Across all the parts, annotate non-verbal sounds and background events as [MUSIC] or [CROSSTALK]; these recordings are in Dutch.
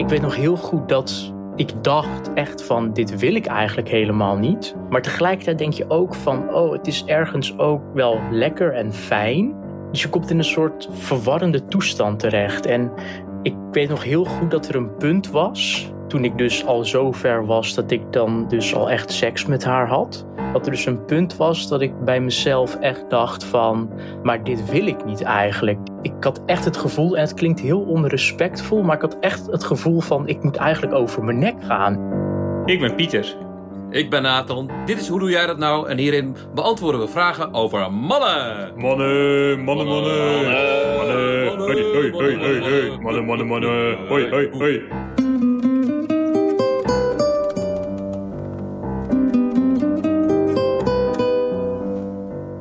Ik weet nog heel goed dat ik dacht echt van dit wil ik eigenlijk helemaal niet. Maar tegelijkertijd denk je ook van oh het is ergens ook wel lekker en fijn. Dus je komt in een soort verwarrende toestand terecht. En ik weet nog heel goed dat er een punt was toen ik dus al zo ver was dat ik dan dus al echt seks met haar had. Dat er dus een punt was dat ik bij mezelf echt dacht van, maar dit wil ik niet eigenlijk. Ik had echt het gevoel, en het klinkt heel onrespectvol, maar ik had echt het gevoel van, ik moet eigenlijk over mijn nek gaan. Ik ben Pieter. Ik ben Nathan. Dit is Hoe Doe Jij Dat Nou? En hierin beantwoorden we vragen over mannen. Mannen, mannen, mannen. Mannen, hoi, hoi, hoi, hoi, hoi. Mannen, mannen, mannen. Hoi, hoi, hoi.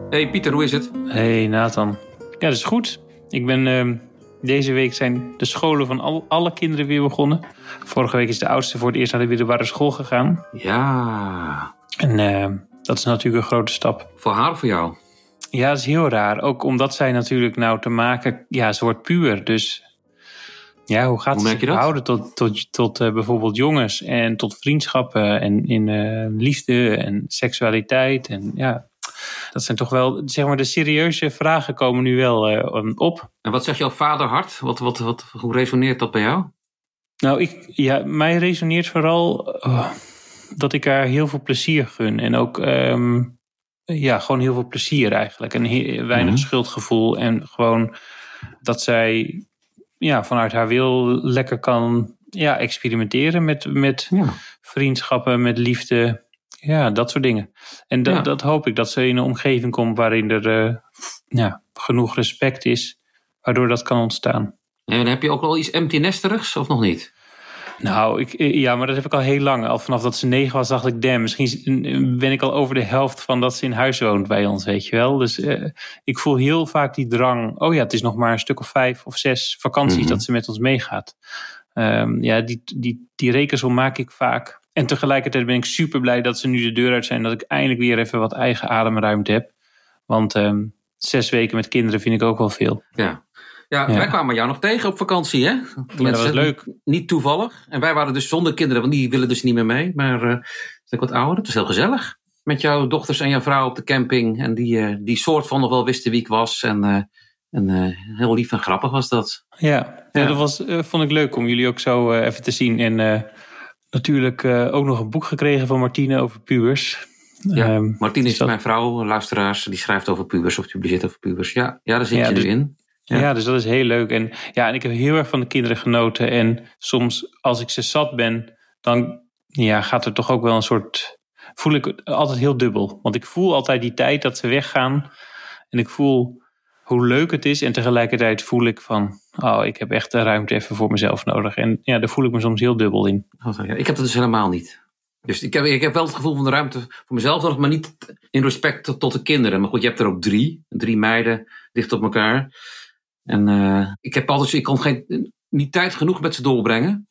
Hey Pieter, hoe is het? Hey Nathan. Ja, dat is goed. Ik ben, ehm, deze week zijn de scholen van al, alle kinderen weer begonnen. Vorige week is de oudste voor het eerst naar de middelbare school gegaan. Ja. En ehm, dat is natuurlijk een grote stap. Voor haar of voor jou? Ja, dat is heel raar. Ook omdat zij natuurlijk nou te maken... Ja, ze wordt puur. Dus ja, hoe gaat Hoe ze je zich houden tot, tot, tot eh, bijvoorbeeld jongens en tot vriendschappen en in eh, liefde en seksualiteit en ja, dat zijn toch wel, zeg maar, de serieuze vragen komen nu wel eh, op. En wat zegt jouw vader hart? Wat, wat, wat, hoe resoneert dat bij jou? Nou, ik, ja, mij resoneert vooral oh, dat ik haar heel veel plezier gun en ook, ehm, ja, gewoon heel veel plezier eigenlijk en he- weinig Mhm. schuldgevoel en gewoon dat zij, ja, vanuit haar wil lekker kan, ja, experimenteren met, met Ja. vriendschappen, met liefde. Ja, dat soort dingen. En dat, Ja. dat hoop ik, dat ze in een omgeving komt waarin er eh, ja, genoeg respect is, waardoor dat kan ontstaan. En heb je ook al iets empty nesterigs of nog niet? Nou, ik, eh, ja, maar dat heb ik al heel lang. Al vanaf dat ze negen was, dacht ik, damn, misschien ben ik al over de helft van dat ze in huis woont bij ons, weet je wel. Dus eh, ik voel heel vaak die drang. Oh ja, het is nog maar een stuk of vijf of zes vakanties Mhm. dat ze met ons meegaat. Ehm, ja, die, die, die rekensom maak ik vaak. En tegelijkertijd ben ik super blij dat ze nu de deur uit zijn. Dat ik eindelijk weer even wat eigen ademruimte heb. Want ehm, zes weken met kinderen vind ik ook wel veel. Ja. Ja, Ja. wij kwamen jou nog tegen op vakantie, hè? Ja, dat was leuk. Niet toevallig. En wij waren dus zonder kinderen, want die willen dus niet meer mee. Maar eh zijn wat ouder. Het was heel gezellig. Met jouw dochters en jouw vrouw op de camping. En die, eh, die soort van nog wel wisten wie ik was. En, eh, en heel lief en grappig was dat. Ja, ja. Dat was, vond ik leuk om jullie ook zo even te zien. En natuurlijk eh, ook nog een boek gekregen van Martine over pubers. Ja, Ehm, Martine dus is dat- mijn vrouw, luisteraars. Die schrijft over pubers of publiceert over pubers. Ja, ja daar zit Ja, je dus- nu in. Ja. Ja. dus dat is heel leuk. En, ja, en ik heb heel erg van de kinderen genoten. En soms als ik ze zat ben, dan ja, gaat er toch ook wel een soort... Voel ik het altijd heel dubbel. Want ik voel altijd die tijd dat ze weggaan. En ik voel hoe leuk het is. En tegelijkertijd voel ik van... Oh, ik heb echt de ruimte even voor mezelf nodig. En ja, daar voel ik me soms heel dubbel in. Ik heb dat dus helemaal niet. Dus ik heb, ik heb wel het gevoel van de ruimte voor mezelf nodig, maar niet in respect tot, de kinderen. Maar goed, je hebt er ook drie. Drie meiden dicht op elkaar. En eh, ik heb altijd, ik kon geen, niet tijd genoeg met ze doorbrengen.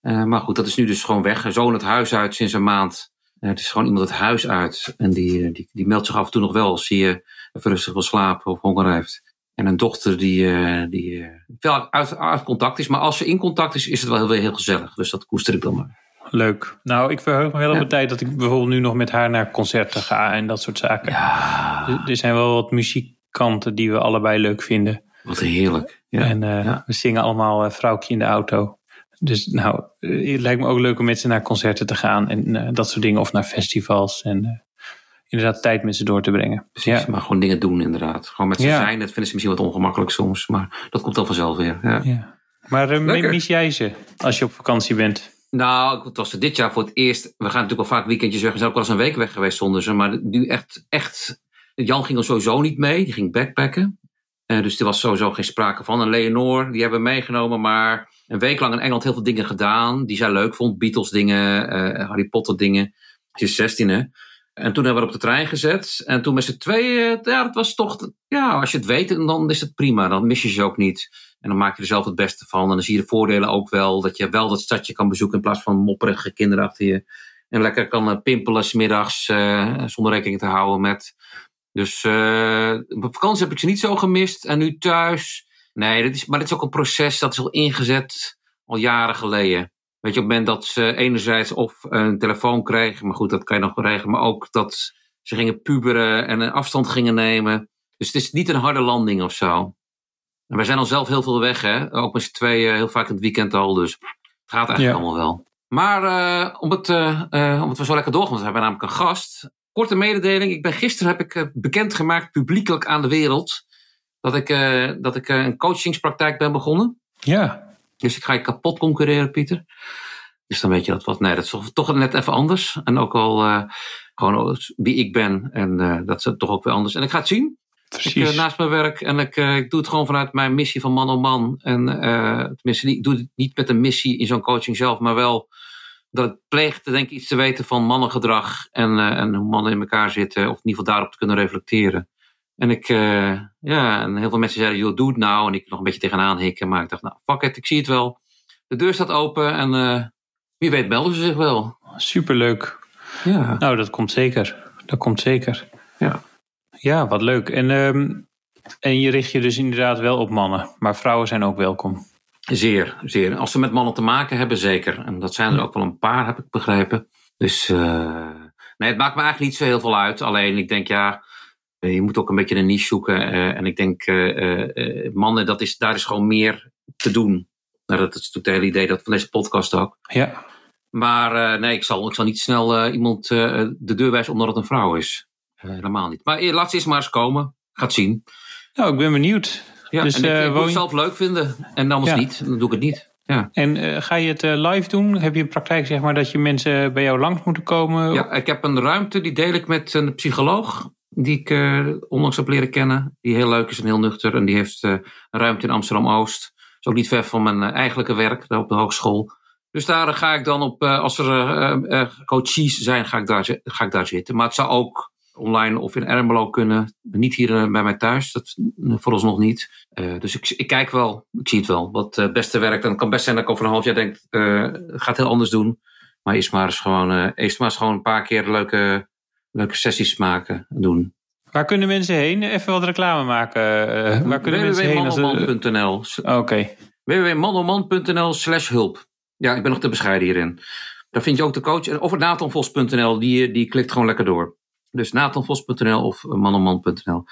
Eh, maar goed, dat is nu dus gewoon weg. Zoon het huis uit sinds een maand. Eh, het is gewoon iemand het huis uit. En die, eh, die, die meldt zich af en toe nog wel als hij eh, even rustig wil slapen of honger heeft. En een dochter die, eh, die eh, wel uit, uit contact is. Maar als ze in contact is, is het wel heel, heel gezellig. Dus dat koester ik dan maar. Leuk. Nou, ik verheug me wel op de tijd dat ik bijvoorbeeld nu nog met haar naar concerten ga en dat soort zaken. Ja, Er- Er zijn wel wat muziekkanten die we allebei leuk vinden. wat heerlijk. Ja. En eh, ja. we zingen allemaal eh, Vrouwtje in de auto. Dus nou, eh, het lijkt me ook leuk om met ze naar concerten te gaan en eh, dat soort dingen. Of naar festivals en eh, inderdaad tijd met ze door te brengen. Precies, Ja. maar gewoon dingen doen inderdaad. Gewoon met ze Ja. zijn, dat vinden ze misschien wat ongemakkelijk soms. Maar dat komt dan vanzelf weer. Ja. Ja. Maar mis jij ze als je op vakantie bent? Nou, het was dit jaar voor het eerst. We gaan natuurlijk wel vaak weekendjes weg. We zijn ook wel eens een week weg geweest zonder ze. Maar nu echt, echt. Jan ging er sowieso niet mee. Die ging backpacken. Dus er was sowieso geen sprake van. En Leonor, die hebben we meegenomen. Maar een week lang in Engeland heel veel dingen gedaan. Die zij leuk vond. Beatles dingen, eh, Harry Potter dingen. Ze is 16 hè. En toen hebben we op de trein gezet. En toen met z'n tweeën, ja, dat was toch, ja, als je het weet, dan is het prima. Dan mis je ze ook niet. En dan maak je er zelf het beste van. En dan zie je de voordelen ook wel. Dat je wel dat stadje kan bezoeken in plaats van mopperige kinderen achter je. En lekker kan eh, pimpelen smiddags eh, zonder rekening te houden met. Dus eh, op vakantie heb ik ze niet zo gemist. En nu thuis. Nee, dit is, maar dit is ook een proces dat is al ingezet. al jaren geleden. Weet je, op het moment dat ze enerzijds of een telefoon kregen, maar goed, dat kan je nog regelen, maar ook dat ze gingen puberen en een afstand gingen nemen. Dus het is niet een harde landing of zo. En wij zijn al zelf heel veel weg, hè? Ook met z'n tweeën, heel vaak in het weekend al, dus het gaat eigenlijk Ja. allemaal wel. Maar eh, om, het, eh, om het zo lekker doorgaan, want we hebben namelijk een gast. Korte mededeling, ik ben, gisteren heb ik eh, bekendgemaakt publiekelijk aan de wereld dat ik, eh, dat ik eh, een coachingspraktijk ben begonnen. Ja, Dus ik ga je kapot concurreren, Pieter. Dus dan weet je dat wat. Nee, dat is toch, toch net even anders. En ook al eh, gewoon wie ik ben. En dat is toch ook weer anders. En ik ga het zien. Ik, precies. naast mijn werk. En ik, ik doe het gewoon vanuit mijn missie van man op man. En tenminste, ik doe het niet met een missie in zo'n coaching zelf. Maar wel dat ik pleeg te denken iets te weten van mannengedrag. En, en hoe mannen in elkaar zitten. Of in ieder geval daarop te kunnen reflecteren. En ik, eh, ja, en heel veel mensen zeiden, joh, doe het nou. En ik nog een beetje tegenaan hikken. Maar ik dacht, nou, fuck it, ik zie het wel. De deur staat open en eh, wie weet melden ze zich wel. Superleuk. Ja, Nou, dat komt zeker. Dat komt zeker. ja. Ja, wat leuk. En, ehm, en je richt je dus inderdaad wel op mannen. Maar vrouwen zijn ook welkom. Zeer, zeer. Als ze met mannen te maken hebben, zeker. En dat zijn er ook wel een paar, heb ik begrepen. Dus eh, nee, het maakt me eigenlijk niet zo heel veel uit. Alleen ik denk, ja, je moet ook een beetje een niche zoeken. eh, en ik denk, eh, eh, eh, mannen, dat is, daar is gewoon meer te doen. Nou, dat is het hele idee dat van deze podcast ook. Ja, Maar eh, nee, ik zal, ik zal niet snel eh, iemand eh, de deur wijzen omdat het een vrouw is. Eh, helemaal niet. Maar eh, laat ze eens maar eens komen. Gaat zien. nou, ik ben benieuwd. Ja, Dus, en ik, eh, ik moet woon het zelf leuk vinden. En anders Ja. niet. Dan doe ik het niet. Ja. En eh, ga je het eh, live doen? Heb je een praktijk, zeg maar, dat je mensen bij jou langs moeten komen? Ja, ik heb een ruimte, die deel ik met een psycholoog. Die ik eh, onlangs heb leren kennen. Die heel leuk is en heel nuchter. En die heeft eh, een ruimte in Amsterdam-Oost. Is ook niet ver van mijn eh, eigenlijke werk, daar op de hogeschool. Dus daar ga ik dan op, als er coaches zijn, ga ik, daar, ga ik daar zitten. Maar het zou ook online of in Ermelo kunnen. Niet hier bij mij thuis, dat vooralsnog niet. Dus ik, ik kijk wel, ik zie het wel. Wat het beste werkt. En het kan best zijn dat ik over een half jaar denk, eh ga het heel anders doen. Maar eerst maar eens gewoon, eerst maar eens gewoon een paar keer leuke, leuke sessies maken en doen. Waar kunnen mensen heen? Even wat reclame maken. eh, waar kunnen mensen heen? Www.manoman.nl Oké. www.manoman.nl slash hulp. Ja, ik ben nog te bescheiden hierin. Daar vind je ook de coach. Of nathanvos.nl, die, die klikt gewoon lekker door. Dus nathanvos.nl of manoman.nl.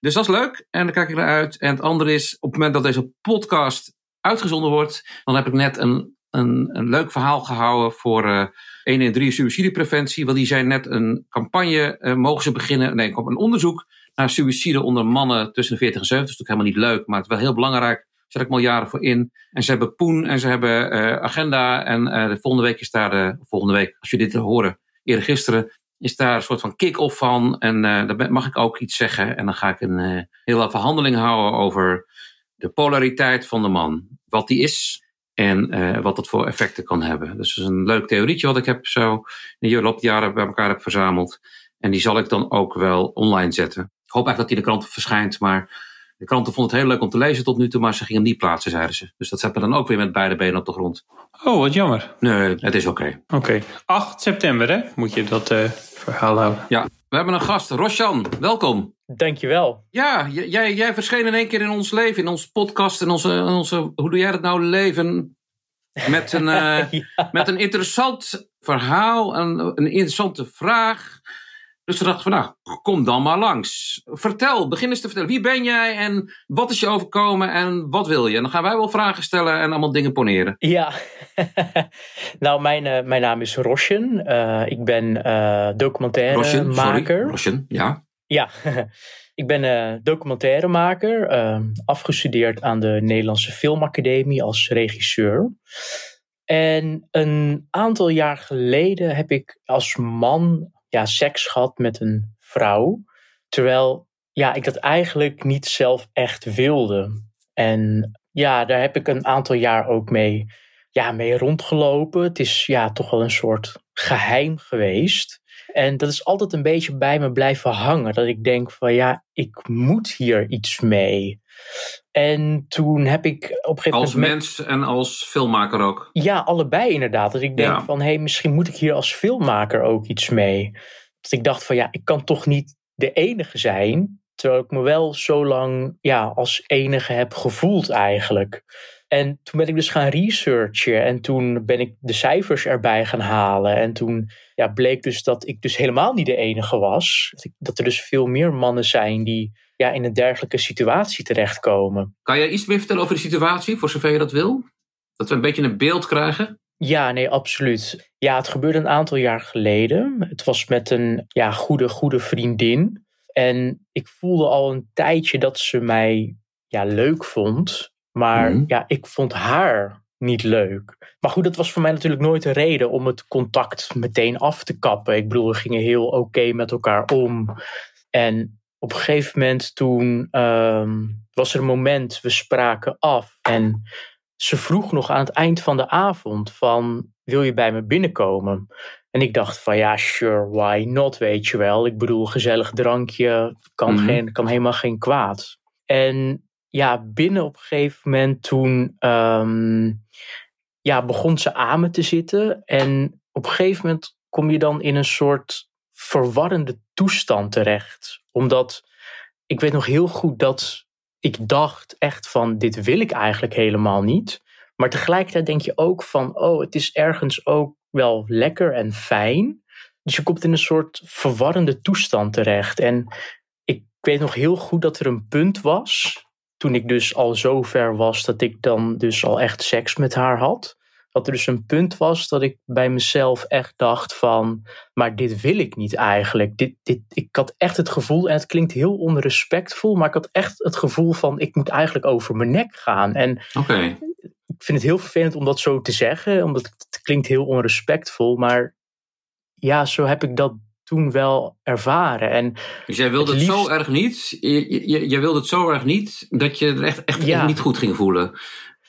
Dus dat is leuk en daar kijk ik naar uit. En het andere is, op het moment dat deze podcast uitgezonden wordt, dan heb ik net een, een, een leuk verhaal gehouden voor eh 1 en 3 suïcidepreventie. Want die zijn net een campagne, eh, mogen ze beginnen, nee, een onderzoek naar suïcide onder mannen tussen de 40 en 70. Dat is natuurlijk helemaal niet leuk, maar het is wel heel belangrijk. Zet ik al jaren voor in. En ze hebben Poen en ze hebben eh, agenda. En eh, de volgende week is daar de volgende week, als je dit horen, eerder gisteren, is daar een soort van kick-off van. En eh daar mag ik ook iets zeggen. En dan ga ik een eh, hele verhandeling houden over de polariteit van de man. Wat die is en eh, wat dat voor effecten kan hebben. Dus dat is een leuk theorietje wat ik heb zo in de loop der jaren bij elkaar heb verzameld. En die zal ik dan ook wel online zetten. Ik hoop eigenlijk dat die in de krant verschijnt, maar de kranten vonden het heel leuk om te lezen tot nu toe, maar ze gingen niet plaatsen, zeiden ze. Dus dat zet me dan ook weer met beide benen op de grond. Oh, wat jammer. Nee, het is oké. Oké. 8 september, hè? Moet je dat eh, verhaal houden. Ja, we hebben een gast, Rosjan, welkom. Dankjewel. Ja, jij, jij verscheen in één keer in ons leven, in onze podcast, in onze, in onze hoe doe jij dat nou, leven? Met een, [LAUGHS] eh, Ja. met een interessant verhaal, een, een interessante vraag. Dus we dachten van, nou, kom dan maar langs. Vertel, begin eens te vertellen. Wie ben jij en wat is je overkomen en wat wil je? En dan gaan wij wel vragen stellen en allemaal dingen poneren. Ja, [LAUGHS] nou, mijn, eh, mijn naam is Rosjen. Eh, ik ben eh documentaire Rosjen, sorry. maker. Rosjen, ja. Ja, [LAUGHS] ik ben eh documentairemaker, eh, afgestudeerd aan de Nederlandse Filmacademie als regisseur. En een aantal jaar geleden heb ik als man ja, seks gehad met een vrouw. Terwijl ja, ik dat eigenlijk niet zelf echt wilde. En ja, daar heb ik een aantal jaar ook mee, ja, mee rondgelopen. Het is ja, toch wel een soort geheim geweest. En dat is altijd een beetje bij me blijven hangen. Dat ik denk van ja, ik moet hier iets mee. En toen heb ik op een gegeven Als moment... met- mens en als filmmaker ook. ja, allebei inderdaad. Dat ik denk Ja. van, hé, hey, misschien moet ik hier als filmmaker ook iets mee. Dat ik dacht van, ja, ik kan toch niet de enige zijn. Terwijl ik me wel zo lang ja, als enige heb gevoeld eigenlijk. En toen ben ik dus gaan researchen en toen ben ik de cijfers erbij gaan halen. En toen ja, bleek dus dat ik dus helemaal niet de enige was. Dat, er dus veel meer mannen zijn die ja, in een dergelijke situatie terechtkomen. Kan jij iets meer vertellen over de situatie, voor zover je dat wil? Dat we een beetje een beeld krijgen? Ja, nee, absoluut. Ja, het gebeurde een aantal jaar geleden. Het was met een ja, goede, goede vriendin. En ik voelde al een tijdje dat ze mij ja, leuk vond. Maar Mhm. ja, ik vond haar niet leuk. Maar goed, dat was voor mij natuurlijk nooit een reden om het contact meteen af te kappen. Ik bedoel, we gingen heel oké met elkaar om. En op een gegeven moment toen ehm, was er een moment, we spraken af. En ze vroeg nog aan het eind van de avond van, wil je bij me binnenkomen? En ik dacht van, ja, sure, why not, weet je wel. Ik bedoel, gezellig drankje, kan, Mhm. geen, kan helemaal geen kwaad. En ja, binnen op een gegeven moment toen ehm, ja, begon ze aan me te zitten. En op een gegeven moment kom je dan in een soort verwarrende toestand terecht. Omdat ik weet nog heel goed dat ik dacht echt van dit wil ik eigenlijk helemaal niet. Maar tegelijkertijd denk je ook van oh, het is ergens ook wel lekker en fijn. Dus je komt in een soort verwarrende toestand terecht. En ik weet nog heel goed dat er een punt was toen ik dus al zo ver was dat ik dan dus al echt seks met haar had. Dat er dus een punt was dat ik bij mezelf echt dacht van, maar dit wil ik niet eigenlijk. Dit, dit, ik had echt het gevoel, en het klinkt heel onrespectvol, maar ik had echt het gevoel van, ik moet eigenlijk over mijn nek gaan. En Oké. ik vind het heel vervelend om dat zo te zeggen, omdat het klinkt heel onrespectvol, maar ja, zo heb ik dat toen wel ervaren. En Dus jij wilde het, Het zo erg niet, je, je, jij wilde het zo erg niet, dat je er echt, echt Ja. niet goed ging voelen.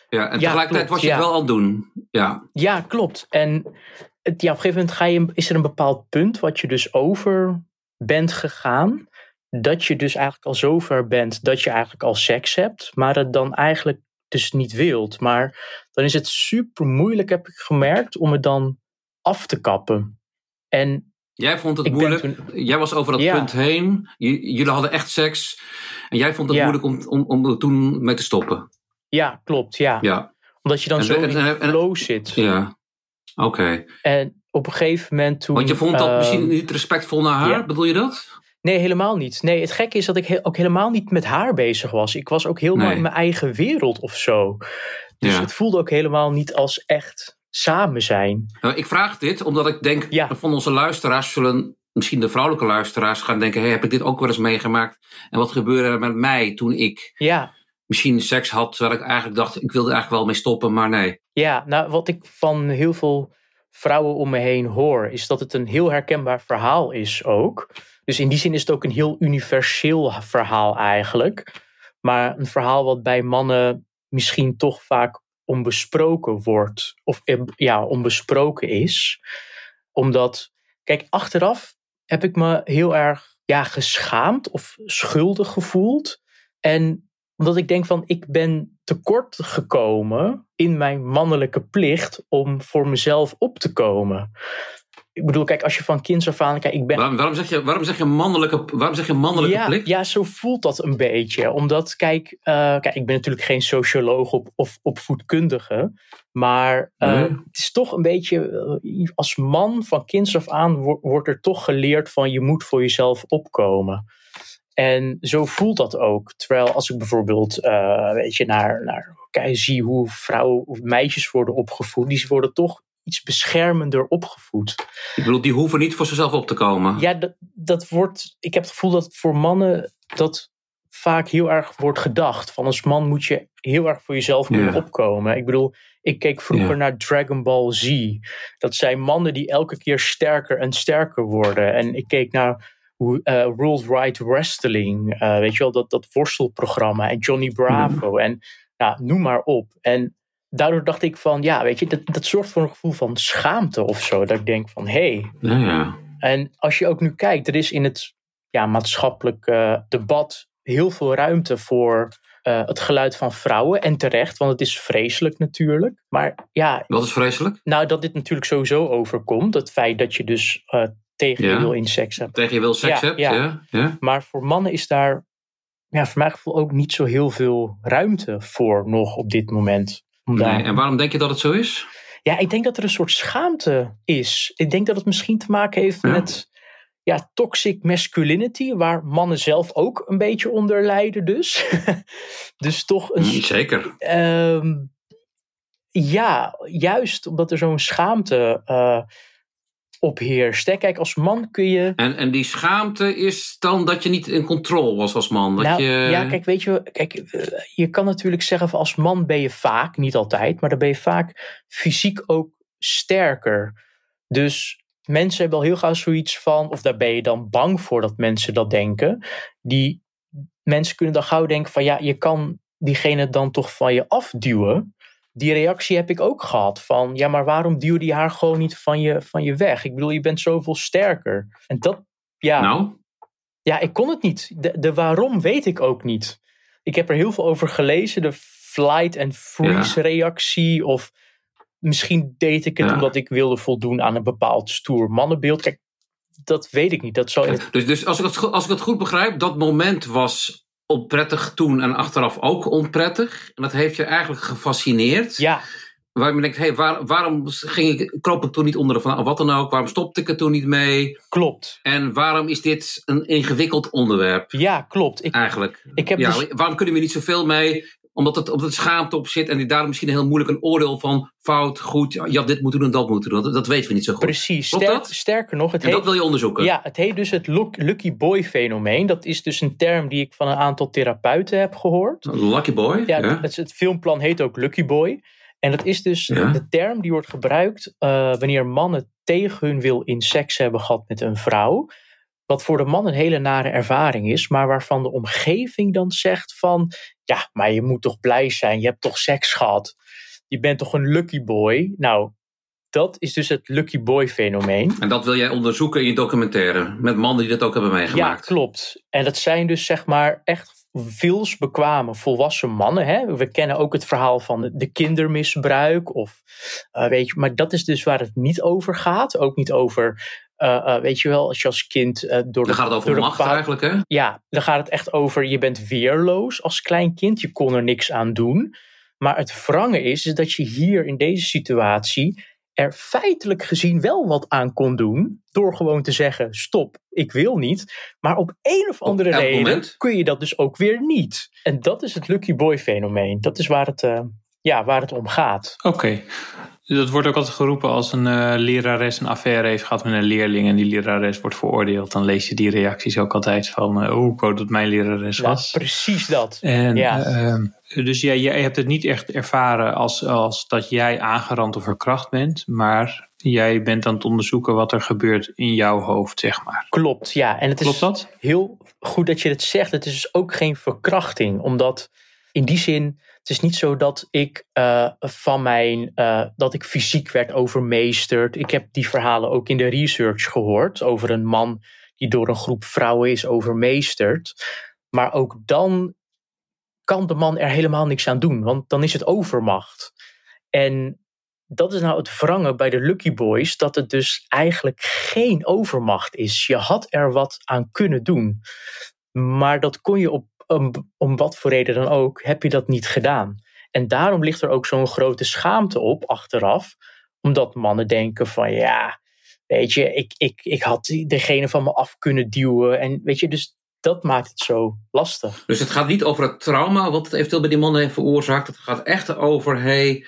Ja, en Ja, tegelijkertijd klopt, was je het wel aan het doen. Ja, Ja, klopt. En het, ja, op een gegeven moment ga je, is er een bepaald punt wat je dus over bent gegaan. Dat je dus eigenlijk al zover bent dat je eigenlijk al seks hebt, maar het dan eigenlijk dus niet wilt. Maar dan is het super moeilijk, heb ik gemerkt, om het dan af te kappen. En jij vond het Ik moeilijk. Jij was over dat Ja. punt heen. J- jullie hadden echt seks. En jij vond het Ja. moeilijk om, om, om er toen mee te stoppen. ja, klopt, ja. Ja, Omdat je dan En- zo en- in en- en- flow zit. ja. Oké. En op een gegeven moment toen... Want je vond dat ehm, misschien niet respectvol naar haar, bedoel je dat? Nee, helemaal niet. Nee, het gekke is dat ik he- ook helemaal niet met haar bezig was. Ik was ook helemaal Nee. in mijn eigen wereld of zo. Dus Ja. het voelde ook helemaal niet als echt samen zijn. Nou, ik vraag dit omdat ik denk, Ja. van onze luisteraars zullen, misschien de vrouwelijke luisteraars, gaan denken: hey, heb ik dit ook wel eens meegemaakt? En wat gebeurde er met mij toen ik Ja, misschien seks had, terwijl ik eigenlijk dacht, ik wilde eigenlijk wel mee stoppen, maar nee. ja, nou wat ik van heel veel vrouwen om me heen hoor, is dat het een heel herkenbaar verhaal is ook. Dus in die zin is het ook een heel universeel verhaal eigenlijk. Maar een verhaal wat bij mannen misschien toch vaak onbesproken wordt. Of ja, onbesproken is. Omdat, kijk, achteraf heb ik me heel erg ja, geschaamd of schuldig gevoeld. En omdat ik denk van, ik ben tekort gekomen in mijn mannelijke plicht om voor mezelf op te komen. Ik bedoel, kijk, als je van kinds af aan, kijk, ik ben Waarom, waarom, zeg, je, waarom, zeg, je mannelijke, waarom zeg je mannelijke ja, plicht? Ja, zo voelt dat een beetje. Omdat, kijk, eh, kijk ik ben natuurlijk geen socioloog op, of opvoedkundige. Maar eh, Nee. het is toch een beetje, eh, als man van kinds af aan wo- wordt er toch geleerd van je moet voor jezelf opkomen. En zo voelt dat ook. Terwijl als ik bijvoorbeeld eh, weet je, naar, naar kijk, zie hoe vrouwen of meisjes worden opgevoed, die worden toch iets beschermender opgevoed. Ik bedoel, die hoeven niet voor zichzelf op te komen. Ja, dat, dat wordt. Ik heb het gevoel dat voor mannen dat vaak heel erg wordt gedacht. Van als man moet je heel erg voor jezelf kunnen Ja. opkomen. Ik bedoel, ik keek vroeger Ja. naar Dragon Ball Z. Dat zijn mannen die elke keer sterker en sterker worden. En ik keek naar hoe, eh, Worldwide Wrestling. eh, weet je wel, dat, dat worstelprogramma. En Johnny Bravo. En ja, noem maar op. En daardoor dacht ik van, ja, weet je, dat, dat zorgt voor een gevoel van schaamte of zo. Dat ik denk van, hé, hey, Ja, en als je ook nu kijkt, er is in het ja, maatschappelijk eh, debat heel veel ruimte voor eh, het geluid van vrouwen. En terecht, want het is vreselijk natuurlijk. Maar ja, Wat is vreselijk? nou dat dit natuurlijk sowieso overkomt. Het feit dat je dus eh, tegen je wil in seks hebt. Tegen je wil seks Ja, hebt? ja. Ja. Ja? Maar voor mannen is daar, ja, voor mijn gevoel ook niet zo heel veel ruimte voor nog op dit moment. Om daar- Nee. En waarom denk je dat het zo is? Ja, ik denk dat er een soort schaamte is. Ik denk dat het misschien te maken heeft Ja. met ja, toxic masculinity, waar mannen zelf ook een beetje onder lijden dus. [LAUGHS] dus toch een... Hm, Zeker. ehm, ja, juist omdat er zo'n schaamte eh op heerst. hè. Kijk, als man kun je... En, en die schaamte is dan dat je niet in controle was als man. Dat nou, je, ja, kijk, weet je, kijk, eh, je kan natuurlijk zeggen van als man ben je vaak, niet altijd, maar dan ben je vaak fysiek ook sterker. Dus mensen hebben al heel gauw zoiets van, of daar ben je dan bang voor dat mensen dat denken. Die mensen kunnen dan gauw denken van ja, je kan diegene dan toch van je afduwen. Die reactie heb ik ook gehad van ja, maar waarom duwde je haar gewoon niet van je, van je weg? Ik bedoel, je bent zoveel sterker. En dat, ja. Nou, Ja, ik kon het niet. De, de waarom weet ik ook niet. Ik heb er heel veel over gelezen. De flight and freeze reactie. Of misschien deed ik het Ja. omdat ik wilde voldoen aan een bepaald stoer mannenbeeld. Kijk, dat weet ik niet. Dat het- dus, dus als, ik het, als ik het goed begrijp, dat moment was onprettig toen en achteraf ook onprettig. En dat heeft je eigenlijk gefascineerd. Ja, Waar je denkt, hey, waar, waarom ging ik, kroop ik toen niet onder de van wat dan ook? Waarom stopte ik er toen niet mee? klopt. En waarom is dit een ingewikkeld onderwerp Ja, klopt. Ik, eigenlijk? ik heb ja, dus- Waarom kunnen we niet zoveel mee? Omdat het, omdat het schaamte op zit en die daar misschien heel moeilijk een oordeel van fout, goed, je had dit moeten doen en dat moeten doen. Dat, dat weten we niet zo goed. precies. Sterk- dat? sterker nog, het En dat heet, wil je onderzoeken. ja, het heet dus het look- lucky boy fenomeen. Dat is dus een term die ik van een aantal therapeuten heb gehoord. Lucky boy. Ja, Ja, Het, het filmplan heet ook Lucky Boy. En dat is dus Ja. de term die wordt gebruikt eh, wanneer mannen tegen hun wil in seks hebben gehad met een vrouw. Wat voor de man een hele nare ervaring is, maar waarvan de omgeving dan zegt van, ja, maar je moet toch blij zijn, je hebt toch seks gehad. Je bent toch een lucky boy. Nou, dat is dus het lucky boy fenomeen. En dat wil jij onderzoeken in je documentaire. Met mannen die dat ook hebben Ja, meegemaakt. klopt. En dat zijn dus zeg maar echt vilsbekwame volwassen mannen. Hè? We kennen ook het verhaal van de kindermisbruik. Of, eh, weet je, maar dat is dus waar het niet over gaat. Ook niet over, eh, eh, weet je wel, als je als kind eh, door de Dan gaat het over macht eigenlijk, hè? Ja, dan gaat het echt over je bent weerloos als klein kind. Je kon er niks aan doen. Maar het wrange is, is dat je hier in deze situatie er feitelijk gezien wel wat aan kon doen. Door gewoon te zeggen, stop, ik wil niet. Maar op een of andere reden moment? kun je dat dus ook weer niet. En dat is het lucky boy fenomeen. Dat is waar het, ja, waar het om gaat. Oké. Dat wordt ook altijd geroepen als een eh, lerares een affaire heeft gehad met een leerling en die lerares wordt veroordeeld. Dan lees je die reacties ook altijd van, eh, oh, ik wou dat mijn lerares Ja, was. precies dat. En, Ja. eh, dus jij, jij hebt het niet echt ervaren als, als dat jij aangerand of verkracht bent, maar jij bent aan het onderzoeken wat er gebeurt in jouw hoofd, zeg maar. Klopt, ja. En het is Klopt dat? heel goed dat je het zegt. Het is dus ook geen verkrachting, omdat in die zin, het is niet zo dat ik eh, van mijn, eh, dat ik fysiek werd overmeesterd. Ik heb die verhalen ook in de research gehoord over een man die door een groep vrouwen is overmeesterd. Maar ook dan kan de man er helemaal niks aan doen, want dan is het overmacht. En dat is nou het wrange bij de Lucky Boys, dat het dus eigenlijk geen overmacht is. Je had er wat aan kunnen doen, maar dat kon je op om, om wat voor reden dan ook, heb je dat niet gedaan. En daarom ligt er ook zo'n grote schaamte op achteraf, omdat mannen denken van ja, weet je, ik, ik, ik had degene van me af kunnen duwen. En weet je, dus dat maakt het zo lastig. Dus het gaat niet over het trauma wat het eventueel bij die mannen heeft veroorzaakt. Het gaat echt over, hey,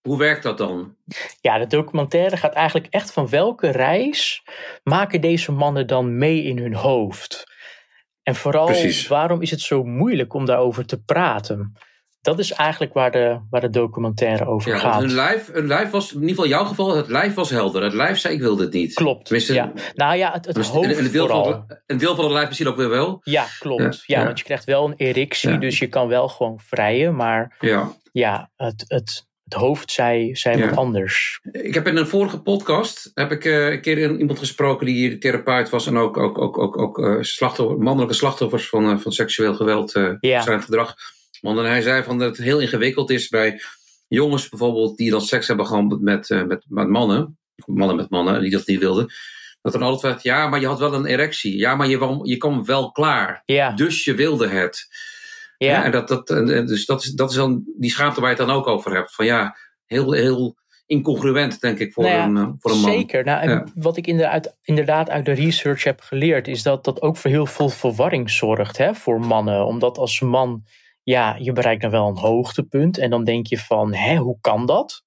hoe werkt dat dan? Ja, de documentaire gaat eigenlijk echt van welke reis maken deze mannen dan mee in hun hoofd? En vooral, Precies. waarom is het zo moeilijk om daarover te praten? Dat is eigenlijk waar de, waar de documentaire over Ja, gaat. hun lijf, hun lijf was, in ieder geval in jouw geval, het lijf was helder. Het lijf zei, ik wil dit niet. Klopt. Tenminste, ja. Nou ja, het, het hoofd een, deel vooral. van het, een deel van het lijf misschien ook weer wel. Ja, klopt. Ja, Ja, ja. want je krijgt wel een erectie, Ja. dus je kan wel gewoon vrijen. Maar Ja. ja, het, het, het hoofd zei, zei Ja. wat anders. Ik heb in een vorige podcast heb ik, eh, een keer iemand gesproken die hier therapeut was en ook, ook, ook, ook, ook slachtoffer, mannelijke slachtoffers van, eh, van seksueel geweld, eh Ja. zijn gedrag. Want hij zei van dat het heel ingewikkeld is bij jongens bijvoorbeeld die dan seks hebben gehad met, met, met mannen, mannen met mannen die dat niet wilden. Dat er altijd werd, ja, maar je had wel een erectie. Ja, maar je, je kwam wel klaar. Ja, Dus je wilde het. Ja. Ja, en dat, dat, en, eh, dus dat is, dat is dan die schaamte waar je het dan ook over hebt. Van ja, heel, heel incongruent, denk ik, voor, Nou ja, een, eh, voor een man. Zeker. Nou, Ja. Wat ik inderdaad, inderdaad uit de research heb geleerd, is dat dat ook voor heel veel verwarring zorgt hè, voor mannen. Omdat als man, ja, je bereikt dan wel een hoogtepunt en dan denk je van, hè, hoe kan dat?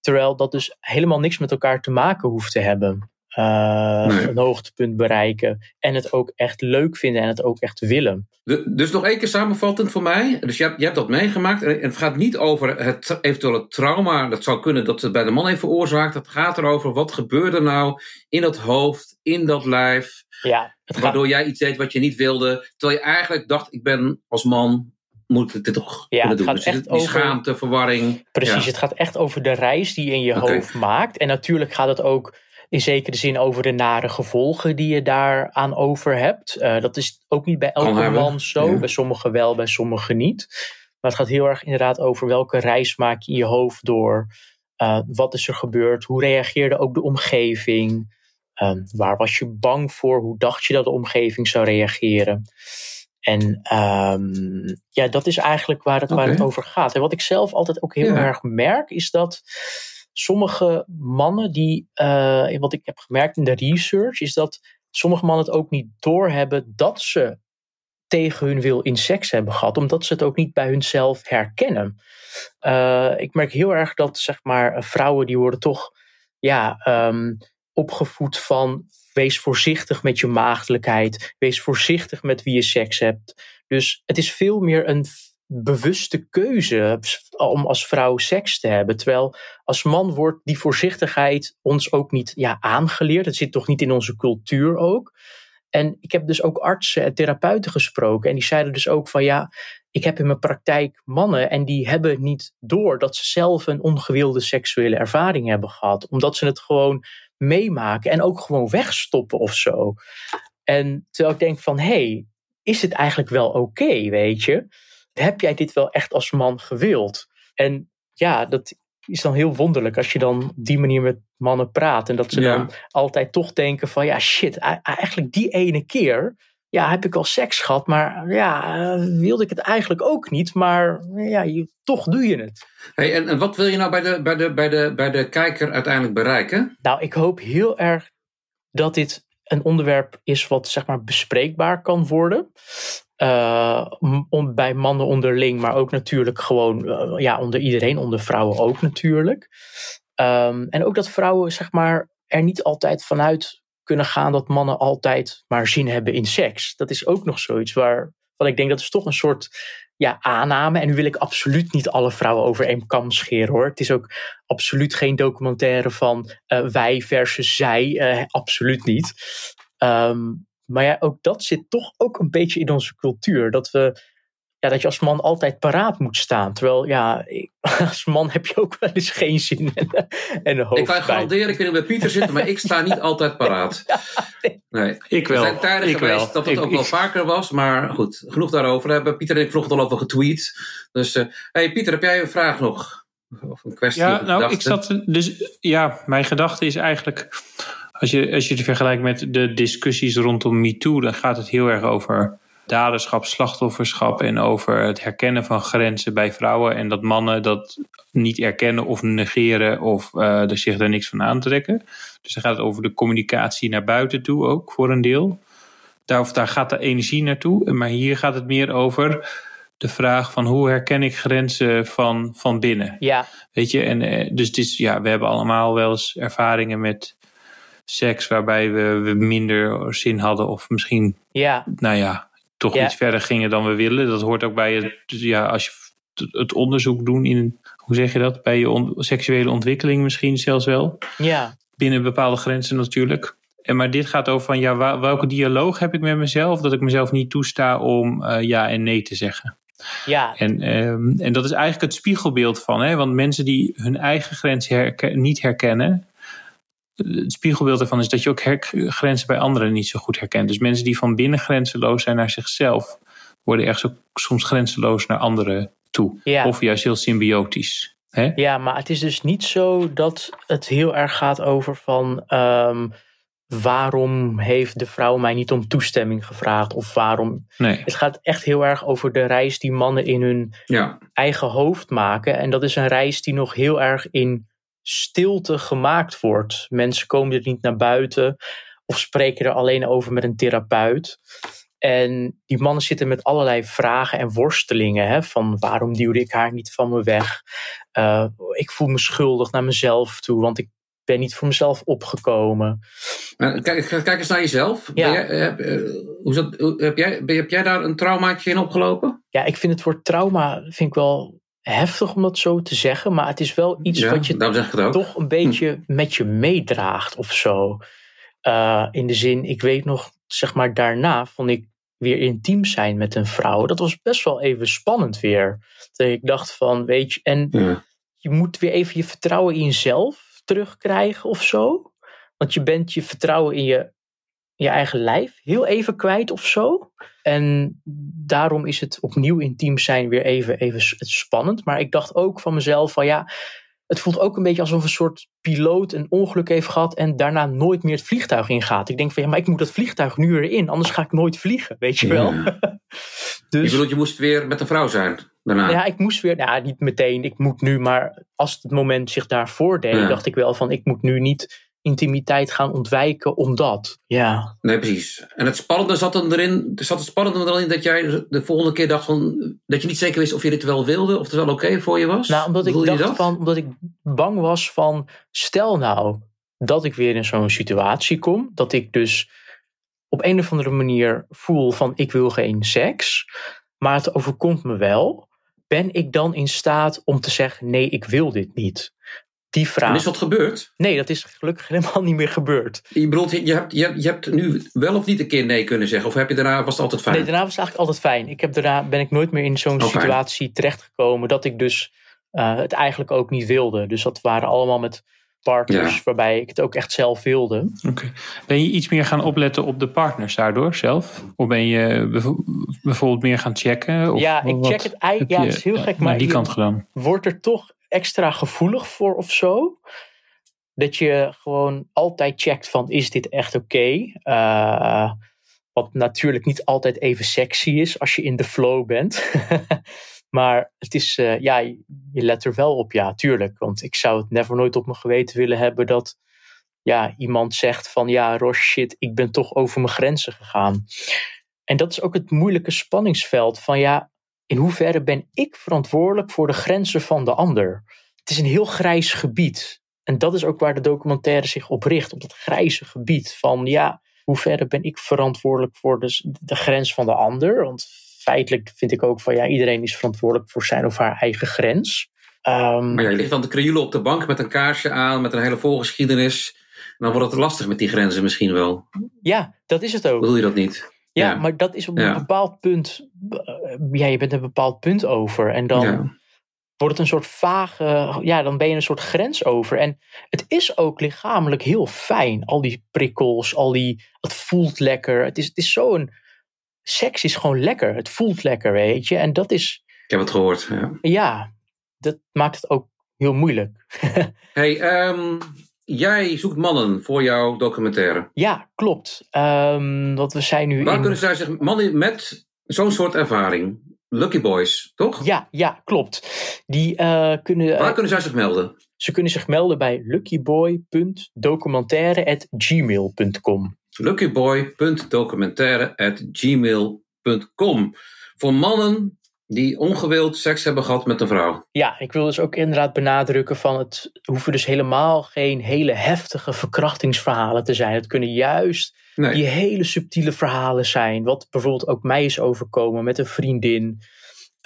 Terwijl dat dus helemaal niks met elkaar te maken hoeft te hebben. Uh, Nee. Een hoogtepunt bereiken en het ook echt leuk vinden en het ook echt willen. De- dus nog één keer samenvattend voor mij. Dus je hebt, je hebt dat meegemaakt. En het gaat niet over het eventuele trauma. Dat zou kunnen dat het bij de man heeft veroorzaakt. Het gaat erover wat gebeurde nou in dat hoofd, in dat lijf. Ja, gaat, Waardoor jij iets deed wat je niet wilde. Terwijl je eigenlijk dacht, ik ben als man, moet ik dit toch Ja, het doen. gaat Dus echt die over- schaamte, verwarring. Precies, Ja. het gaat echt over de reis die je in je hoofd maakt. En natuurlijk gaat het ook in zekere zin over de nare gevolgen die je daaraan over hebt. Eh, dat is ook niet bij elke man zo. ja. Bij sommigen wel, bij sommigen niet. Maar het gaat heel erg inderdaad over welke reis maak je in je hoofd door. Eh, wat is er gebeurd? Hoe reageerde ook de omgeving? Ehm, waar was je bang voor? Hoe dacht je dat de omgeving zou reageren? En ehm, ja, dat is eigenlijk waar het, waar het over gaat. En wat ik zelf altijd ook heel Ja. erg merk, is dat sommige mannen die, eh, wat ik heb gemerkt in de research, is dat sommige mannen het ook niet doorhebben dat ze tegen hun wil in seks hebben gehad, omdat ze het ook niet bij hunzelf herkennen. Eh, ik merk heel erg dat zeg maar vrouwen die worden toch ja, ehm, opgevoed van wees voorzichtig met je maagdelijkheid, wees voorzichtig met wie je seks hebt. Dus het is veel meer een bewuste keuze om als vrouw seks te hebben. Terwijl als man wordt die voorzichtigheid ons ook niet ja, aangeleerd. Het zit toch niet in onze cultuur ook. En ik heb dus ook artsen en therapeuten gesproken. En die zeiden dus ook van ja, ik heb in mijn praktijk mannen en die hebben niet door dat ze zelf een ongewilde seksuele ervaring hebben gehad. Omdat ze het gewoon meemaken en ook gewoon wegstoppen of zo. En terwijl ik denk van hé, hey, is het eigenlijk wel oké, weet je? Heb jij dit wel echt als man gewild? En ja, dat is dan heel wonderlijk als je dan op die manier met mannen praat. En dat ze Ja. dan altijd toch denken van ja, shit, eigenlijk die ene keer ja, heb ik al seks gehad, maar ja, eh, wilde ik het eigenlijk ook niet. Maar ja, je, toch doe je het. Hey, en, en wat wil je nou bij de, bij, de, bij, de, bij de kijker uiteindelijk bereiken? Nou, ik hoop heel erg dat dit een onderwerp is wat zeg maar bespreekbaar kan worden. Eh, bij mannen onderling, maar ook natuurlijk gewoon eh, ja, onder iedereen, onder vrouwen ook natuurlijk. Ehm, en ook dat vrouwen zeg maar er niet altijd vanuit kunnen gaan dat mannen altijd maar zin hebben in seks. Dat is ook nog zoiets waar van ik denk dat is toch een soort ja, aanname. En nu wil ik absoluut niet alle vrouwen over één kam scheren hoor. Het is ook absoluut geen documentaire van eh, wij versus zij. absoluut niet. Ehm, maar ja, ook dat zit toch ook een beetje in onze cultuur. Dat, we, ja, dat je als man altijd paraat moet staan. Terwijl ja, ik- [LAUGHS] als man heb je ook wel eens geen zin en, en een Ik kan je hoofdpijn. garanderen, ik weet niet bij Pieter zit, maar ik sta niet altijd paraat. [LAUGHS] Nee. Ik Er wel. zijn tijden ik geweest wel. dat het Ik- ook wel ik- vaker was, maar goed, genoeg daarover. Hebben Pieter en ik vanochtend al over getweet. Dus, eh hey Pieter, heb jij een vraag nog? Of een kwestie? Ja, nou, ik zat. Dus ja, mijn gedachte is eigenlijk. Als je, als je het vergelijkt met de discussies rondom MeToo, dan gaat het heel erg over daderschap, slachtofferschap en over het herkennen van grenzen bij vrouwen. En dat mannen dat niet erkennen of negeren of eh, er zich daar niks van aantrekken. Dus dan gaat het over de communicatie naar buiten toe ook voor een deel. Daar, of daar gaat de energie naartoe. Maar hier gaat het meer over de vraag van hoe herken ik grenzen van, van binnen. Ja, Weet je, en eh, dus het is, ja, we hebben allemaal wel eens ervaringen met seks waarbij we, minder zin hadden of misschien, ja, nou ja, toch Ja. iets verder gingen dan we willen. Dat hoort ook bij het, dus ja, als je het- onderzoek doen in, hoe zeg je dat, bij je on- seksuele ontwikkeling misschien zelfs wel. ja, Binnen bepaalde grenzen natuurlijk. En maar dit gaat over van, ja, welke dialoog heb ik met mezelf, dat ik mezelf niet toesta om eh, ja en nee te zeggen. ja, En, ehm, en dat is eigenlijk het spiegelbeeld van, hè? want mensen die hun eigen grens niet herkennen, het spiegelbeeld ervan is dat je ook grenzen bij anderen niet zo goed herkent. Dus mensen die van binnen grenzeloos zijn naar zichzelf, worden echt zo, soms grenzeloos naar anderen toe. Ja. Of juist heel symbiotisch. Hè? Ja, maar het is dus niet zo dat het heel erg gaat over van. ehm, waarom heeft de vrouw mij niet om toestemming gevraagd? Of waarom. Nee. Het gaat echt heel erg over de reis die mannen in hun Ja, eigen hoofd maken. En dat is een reis die nog heel erg in stilte gemaakt wordt. Mensen komen er niet naar buiten of spreken er alleen over met een therapeut. En die mannen zitten met allerlei vragen en worstelingen. Hè, van waarom duwde ik haar niet van me weg? Uh, ik voel me schuldig naar mezelf toe, want ik ben niet voor mezelf opgekomen. kijk, kijk eens naar jezelf. Ja. Ben, jij, heb, hoe dat, heb, jij, heb jij daar een traumaatje in opgelopen? Ja, ik vind het woord trauma vind ik wel heftig om dat zo te zeggen. Maar het is wel iets ja, wat je toch een beetje hm. met je meedraagt of zo. Uh, in de zin, ik weet nog, zeg maar daarna vond ik weer intiem zijn met een vrouw. Dat was best wel even spannend weer. Dat ik dacht van, weet je, en ja. je moet weer even je vertrouwen in jezelf terugkrijgen of zo. Want je bent je vertrouwen in je, je eigen lijf heel even kwijt of zo. En daarom is het opnieuw intiem zijn weer even, even spannend. Maar ik dacht ook van mezelf van ja, het voelt ook een beetje alsof een soort piloot een ongeluk heeft gehad en daarna nooit meer het vliegtuig ingaat. Ik denk van ja, maar ik moet dat vliegtuig nu weer in, anders ga ik nooit vliegen, weet je wel. Ja. [LAUGHS] dus, je bedoelt, je moest weer met een vrouw zijn daarna? Ja, ik moest weer, nou niet meteen, ik moet nu, maar als het moment zich daarvoor deed, ja. dacht ik wel van ik moet nu niet intimiteit gaan ontwijken omdat. Ja. Nee, precies. En het spannende zat dan erin, zat het spannende er dan in dat jij de volgende keer dacht van, dat je niet zeker wist of je dit wel wilde, of het wel oké okay voor je was? Nou, omdat ik Bedoel dacht dat? van, omdat ik bang was van, stel nou dat ik weer in zo'n situatie kom, dat ik dus op een of andere manier voel van ik wil geen seks, maar het overkomt me wel. Ben ik dan in staat om te zeggen nee, ik wil dit niet? Die vraag. En is dat gebeurd? Nee, dat is gelukkig helemaal niet meer gebeurd. Je bedoelt, je hebt, je, hebt, je hebt nu wel of niet een keer nee kunnen zeggen? Of heb je daarna, was het altijd fijn? Nee, daarna was het eigenlijk altijd fijn. Ik heb daarna ben ik nooit meer in zo'n Oh, situatie terechtgekomen dat ik dus uh, het eigenlijk ook niet wilde. Dus dat waren allemaal met partners Ja. waarbij ik het ook echt zelf wilde. Oké. Ben je iets meer gaan opletten op de partners daardoor zelf? Of ben je bijvoorbeeld meer gaan checken? Of ja, ik wat check het eigenlijk. Ja, het is heel gek, naar maar die kant gedaan. wordt er toch extra gevoelig voor of zo. Dat je gewoon altijd checkt van is dit echt oké? Uh, wat natuurlijk niet altijd even sexy is als je in de flow bent. [LAUGHS] maar het is, uh, ja, je let er wel op, ja, tuurlijk. Want ik zou het never nooit op mijn geweten willen hebben dat ja, iemand zegt van ja, Ross, shit, ik ben toch over mijn grenzen gegaan. En dat is ook het moeilijke spanningsveld van ja, in hoeverre ben ik verantwoordelijk voor de grenzen van de ander? Het is een heel grijs gebied. En dat is ook waar de documentaire zich op richt, op dat grijze gebied van ja, hoe verre ben ik verantwoordelijk voor de, de grens van de ander? Want feitelijk vind ik ook van ja, iedereen is verantwoordelijk voor zijn of haar eigen grens. Um, Maar ja, je ligt dan te krioelen op de bank met een kaarsje aan, met een hele voorgeschiedenis. En dan wordt het lastig met die grenzen misschien wel. Ja, dat is het ook. Bedoel je dat niet? Ja, maar dat is op een bepaald punt. uh, Ja, je bent een bepaald punt over. En dan wordt het een soort vage. Ja, dan ben je een soort grens over. En het is ook lichamelijk heel fijn. Al die prikkels, al die. Het voelt lekker. Het is, het is zo'n. Seks is gewoon lekker. Het voelt lekker, weet je. En dat is. Ik heb het gehoord. Ja. Ja, dat maakt het ook heel moeilijk. [LAUGHS] Hey, ehm, jij zoekt mannen voor jouw documentaire. ja, klopt. Ehm want we zijn nu. Waar in- kunnen zij zich, mannen met zo'n soort ervaring, Lucky Boys, toch? Ja, ja, klopt. Die eh, kunnen. eh, Waar kunnen zij zich melden? Ze kunnen zich melden bij luckyboy.documentaire.gmail.com. luckyboy.documentaire.gmail.com Voor mannen die ongewild seks hebben gehad met een vrouw. Ja, ik wil dus ook inderdaad benadrukken van het hoeven dus helemaal geen hele heftige verkrachtingsverhalen te zijn. Het kunnen juist Nee. die hele subtiele verhalen zijn. Wat bijvoorbeeld ook mij is overkomen met een vriendin.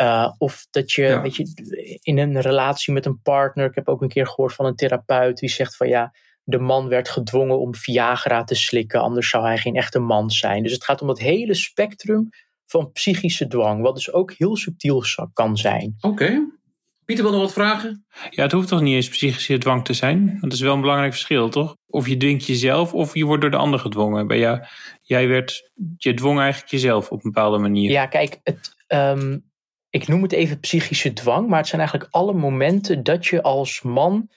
Uh, of dat je, Ja. weet je in een relatie met een partner. Ik heb ook een keer gehoord van een therapeut die zegt van ja, de man werd gedwongen om Viagra te slikken, anders zou hij geen echte man zijn. Dus het gaat om dat hele spectrum van psychische dwang, wat dus ook heel subtiel kan zijn. Oké. Pieter wil nog wat vragen? Ja, het hoeft toch niet eens psychische dwang te zijn? Want dat is wel een belangrijk verschil, toch? Of je dwingt jezelf, of je wordt door de ander gedwongen. Bij jou, jij werd, je dwong eigenlijk jezelf op een bepaalde manier. Ja, kijk, het, ehm, ik noem het even psychische dwang, maar het zijn eigenlijk alle momenten dat je als man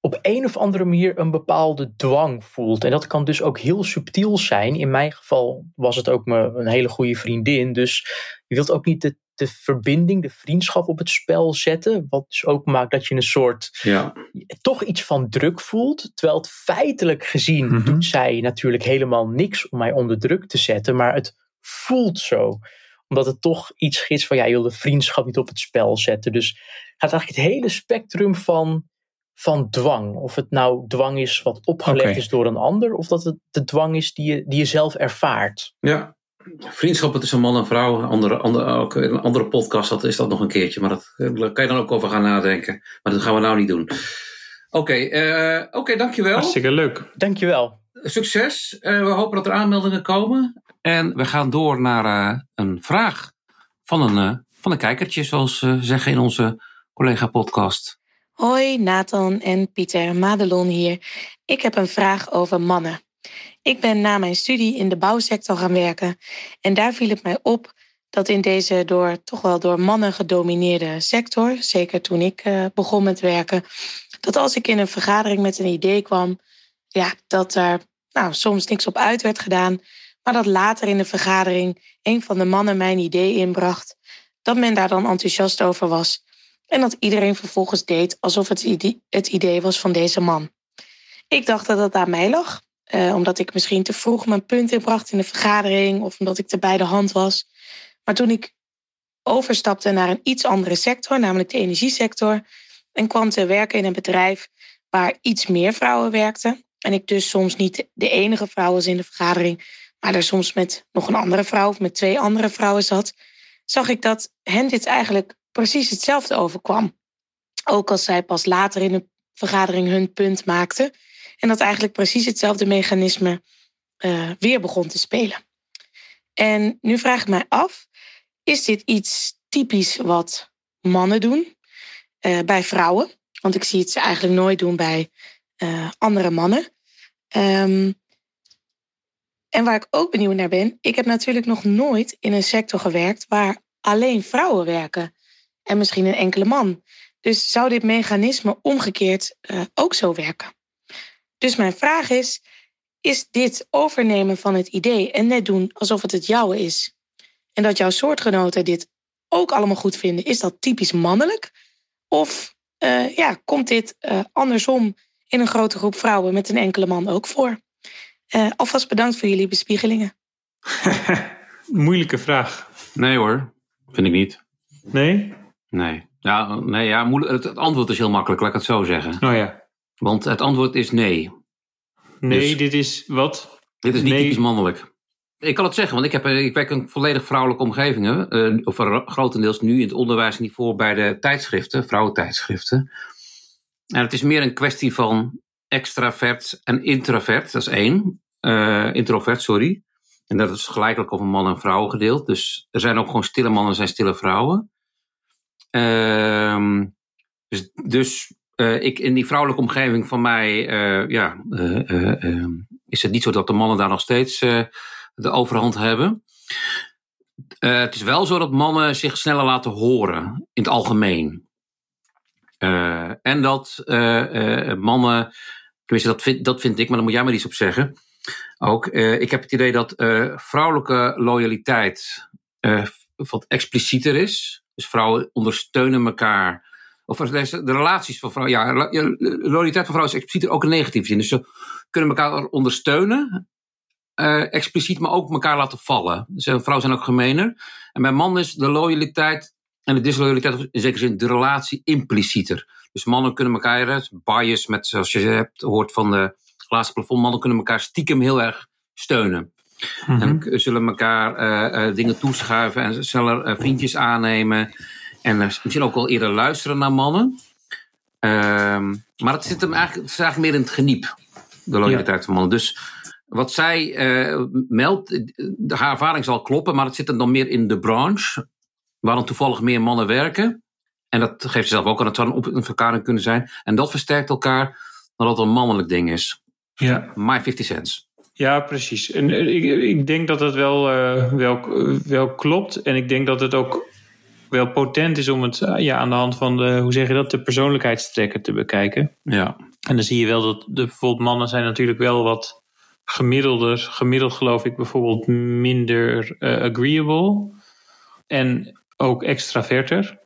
op een of andere manier een bepaalde dwang voelt. En dat kan dus ook heel subtiel zijn. In mijn geval was het ook me, een hele goede vriendin. Dus je wilt ook niet de, de verbinding, de vriendschap op het spel zetten. Wat dus ook maakt dat je een soort Ja. toch iets van druk voelt. Terwijl het feitelijk gezien Mhm. doet zij natuurlijk helemaal niks om mij onder druk te zetten. Maar het voelt zo. Omdat het toch iets is van ja, je wil de vriendschap niet op het spel zetten. Dus gaat eigenlijk het hele spectrum van, van dwang. Of het nou dwang is wat opgelegd is door een ander. Of dat het de dwang is die je, die je zelf ervaart. Ja. Vriendschappen tussen man en vrouw. Andere, andere, ook in een andere podcast dat is dat nog een keertje. Maar dat, eh, daar kan je dan ook over gaan nadenken. Maar dat gaan we nou niet doen. Oké, eh, oké, dankjewel. Hartstikke leuk. Dankjewel. Succes. Eh, we hopen dat er aanmeldingen komen. En we gaan door naar eh, een vraag van een, eh, van een kijkertje, zoals ze zeggen in onze collega-podcast. Hoi Nathan en Pieter, Madelon hier. Ik heb een vraag over mannen. Ik ben na mijn studie in de bouwsector gaan werken en daar viel het mij op dat in deze door, toch wel door mannen gedomineerde sector, zeker toen ik eh, begon met werken, dat als ik in een vergadering met een idee kwam, ja, dat er nou, soms niks op uit werd gedaan, maar dat later in de vergadering een van de mannen mijn idee inbracht, dat men daar dan enthousiast over was en dat iedereen vervolgens deed alsof het idee, het idee was van deze man. Ik dacht dat het aan mij lag, eh, omdat ik misschien te vroeg mijn punt inbracht in de vergadering of omdat ik te bij de hand was. Maar toen ik overstapte naar een iets andere sector, namelijk de energiesector, en kwam te werken in een bedrijf waar iets meer vrouwen werkten, en ik dus soms niet de enige vrouw was in de vergadering, maar er soms met nog een andere vrouw of met twee andere vrouwen zat, zag ik dat hen dit eigenlijk precies hetzelfde overkwam. Ook als zij pas later in de vergadering hun punt maakten. En dat eigenlijk precies hetzelfde mechanisme eh, weer begon te spelen. En nu vraag ik mij af, is dit iets typisch wat mannen doen eh, bij vrouwen? Want ik zie het ze eigenlijk nooit doen bij eh, andere mannen. Ehm, en waar ik ook benieuwd naar ben, ik heb natuurlijk nog nooit in een sector gewerkt waar alleen vrouwen werken en misschien een enkele man. Dus zou dit mechanisme omgekeerd uh, ook zo werken? Dus mijn vraag is: is dit overnemen van het idee en net doen alsof het het jouwe is, en dat jouw soortgenoten dit ook allemaal goed vinden, is dat typisch mannelijk? Of uh, ja, komt dit uh, andersom in een grote groep vrouwen met een enkele man ook voor? Uh, alvast bedankt voor jullie bespiegelingen. [LAUGHS] Moeilijke vraag. Nee hoor, vind ik niet. Nee? Nee. Ja, nee, ja moeilijk. Het, het, antwoord is heel makkelijk, laat ik het zo zeggen. Oh ja. Want het antwoord is nee. Nee, dus, dit is wat? Dit is niet nee. typisch mannelijk. Ik kan het zeggen, want ik, heb, ik werk in volledig vrouwelijke omgevingen. Uh, of grotendeels nu in het onderwijsniveau bij de tijdschriften, vrouwentijdschriften. En het is meer een kwestie van extravert en introvert. Dat is één. Uh, introvert, sorry. En dat is gelijkelijk over man en vrouw gedeeld. Dus er zijn ook gewoon stille mannen en stille vrouwen. Uh, dus dus uh, ik, in die vrouwelijke omgeving van mij uh, ja, uh, is het niet zo dat de mannen daar nog steeds de overhand hebben. het is wel zo dat mannen zich sneller laten horen in het algemeen. en dat mannen, tenminste dat vind, dat vind ik, maar daar moet jij maar iets op zeggen. Ook, ik heb het idee dat vrouwelijke loyaliteit wat explicieter is. Dus vrouwen ondersteunen elkaar. Of de relaties van vrouwen. Ja, loyaliteit van vrouwen is expliciet ook een negatieve zin. Dus ze kunnen elkaar ondersteunen. Uh, expliciet, maar ook elkaar laten vallen. Dus vrouwen zijn ook gemener. En bij mannen is de loyaliteit en de disloyaliteit, in zekere zin de relatie, implicieter. Dus mannen kunnen elkaar, bias met, zoals je hebt hoort van de glazen plafond, mannen kunnen elkaar stiekem heel erg steunen. Mm -hmm. En zullen elkaar uh, uh, dingen toeschuiven en zullen uh, vriendjes aannemen. En misschien ook wel eerder luisteren naar mannen. Ehm, maar het zit hem eigenlijk, het is eigenlijk meer in het geniep, de loyaliteit ja. van mannen. Dus wat zij meldt, haar ervaring zal kloppen, maar het zit hem dan meer in de branche, waar dan toevallig meer mannen werken. En dat geeft ze zelf ook aan, het zou een verklaring kunnen zijn. En dat versterkt elkaar dan dat het een mannelijk ding is. Ja. My 50 cents. Ja, precies. En ik, ik denk dat het wel, uh, wel, wel klopt. En ik denk dat het ook wel potent is om het ja, aan de hand van de, hoe zeg je dat, de persoonlijkheidstrekken te bekijken. Ja. En dan zie je wel dat de, bijvoorbeeld mannen zijn natuurlijk wel wat gemiddelder. Gemiddeld geloof ik bijvoorbeeld minder eh, agreeable. En ook extraverter.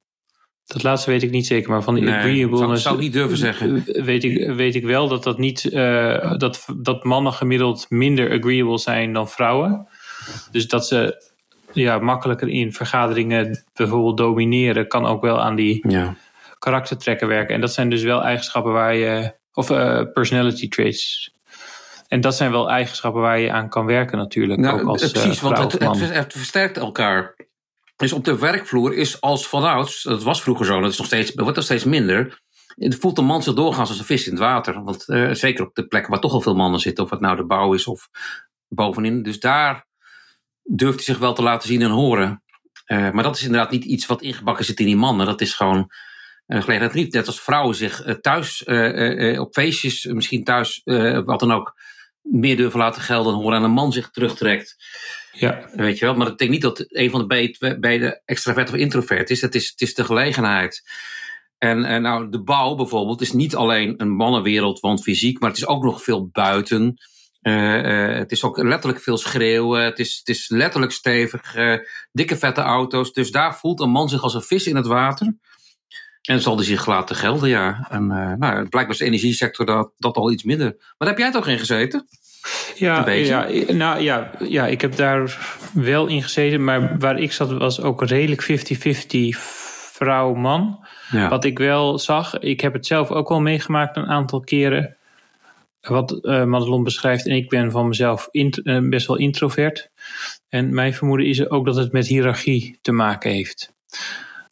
Dat laatste weet ik niet zeker, maar van die Nee, agreeable... zou- zou ik niet durven zeggen. Weet ik, weet ik wel dat, dat, niet, eh, dat, dat mannen gemiddeld minder agreeable zijn dan vrouwen. Dus dat ze ja, makkelijker in vergaderingen bijvoorbeeld domineren... kan ook wel aan die Ja. karaktertrekken werken. En dat zijn dus wel eigenschappen waar je... Of eh, personality traits. En dat zijn wel eigenschappen waar je aan kan werken natuurlijk. Nou, ook als eh, precies, want het versterkt elkaar. Dus op de werkvloer is als vanouds, dat was vroeger zo, dat is nog steeds, wordt nog steeds minder. Het voelt een man zich doorgaans als een vis in het water. Want eh, zeker op de plekken waar toch al veel mannen zitten, of het nou de bouw is of bovenin. Dus daar durft hij zich wel te laten zien en horen. Eh, maar dat is inderdaad niet iets wat ingebakken zit in die mannen. Dat is gewoon een gelegenheid niet. Net als vrouwen zich eh, thuis, eh, eh, eh, op feestjes, eh, misschien thuis, eh, wat dan ook, meer durven laten gelden en horen en een man zich terugtrekt. Ja, Weet je wel, maar ik denk niet dat een van de beide, extravert of introvert is. Het is, het is de gelegenheid. En, en nou, de bouw bijvoorbeeld is niet alleen een mannenwereld, want fysiek, maar het is ook nog veel buiten. Eh, eh, het is ook letterlijk veel schreeuwen. Het is, het is letterlijk stevig. eh, dikke vette auto's. Dus daar voelt een man zich als een vis in het water. En zal hij zich laten gelden, ja. En nou, blijkbaar is de energiesector dat, dat al iets minder. Maar heb jij toch in gezeten? Ja, ja, nou, ja, ja, ik heb daar wel in gezeten. Maar waar ik zat was ook redelijk 50-50 vrouw-man. Ja. Wat ik wel zag, ik heb het zelf ook wel meegemaakt een aantal keren. Wat uh, Madelon beschrijft. En ik ben van mezelf uh, best wel introvert. En mijn vermoeden is ook dat het met hiërarchie te maken heeft.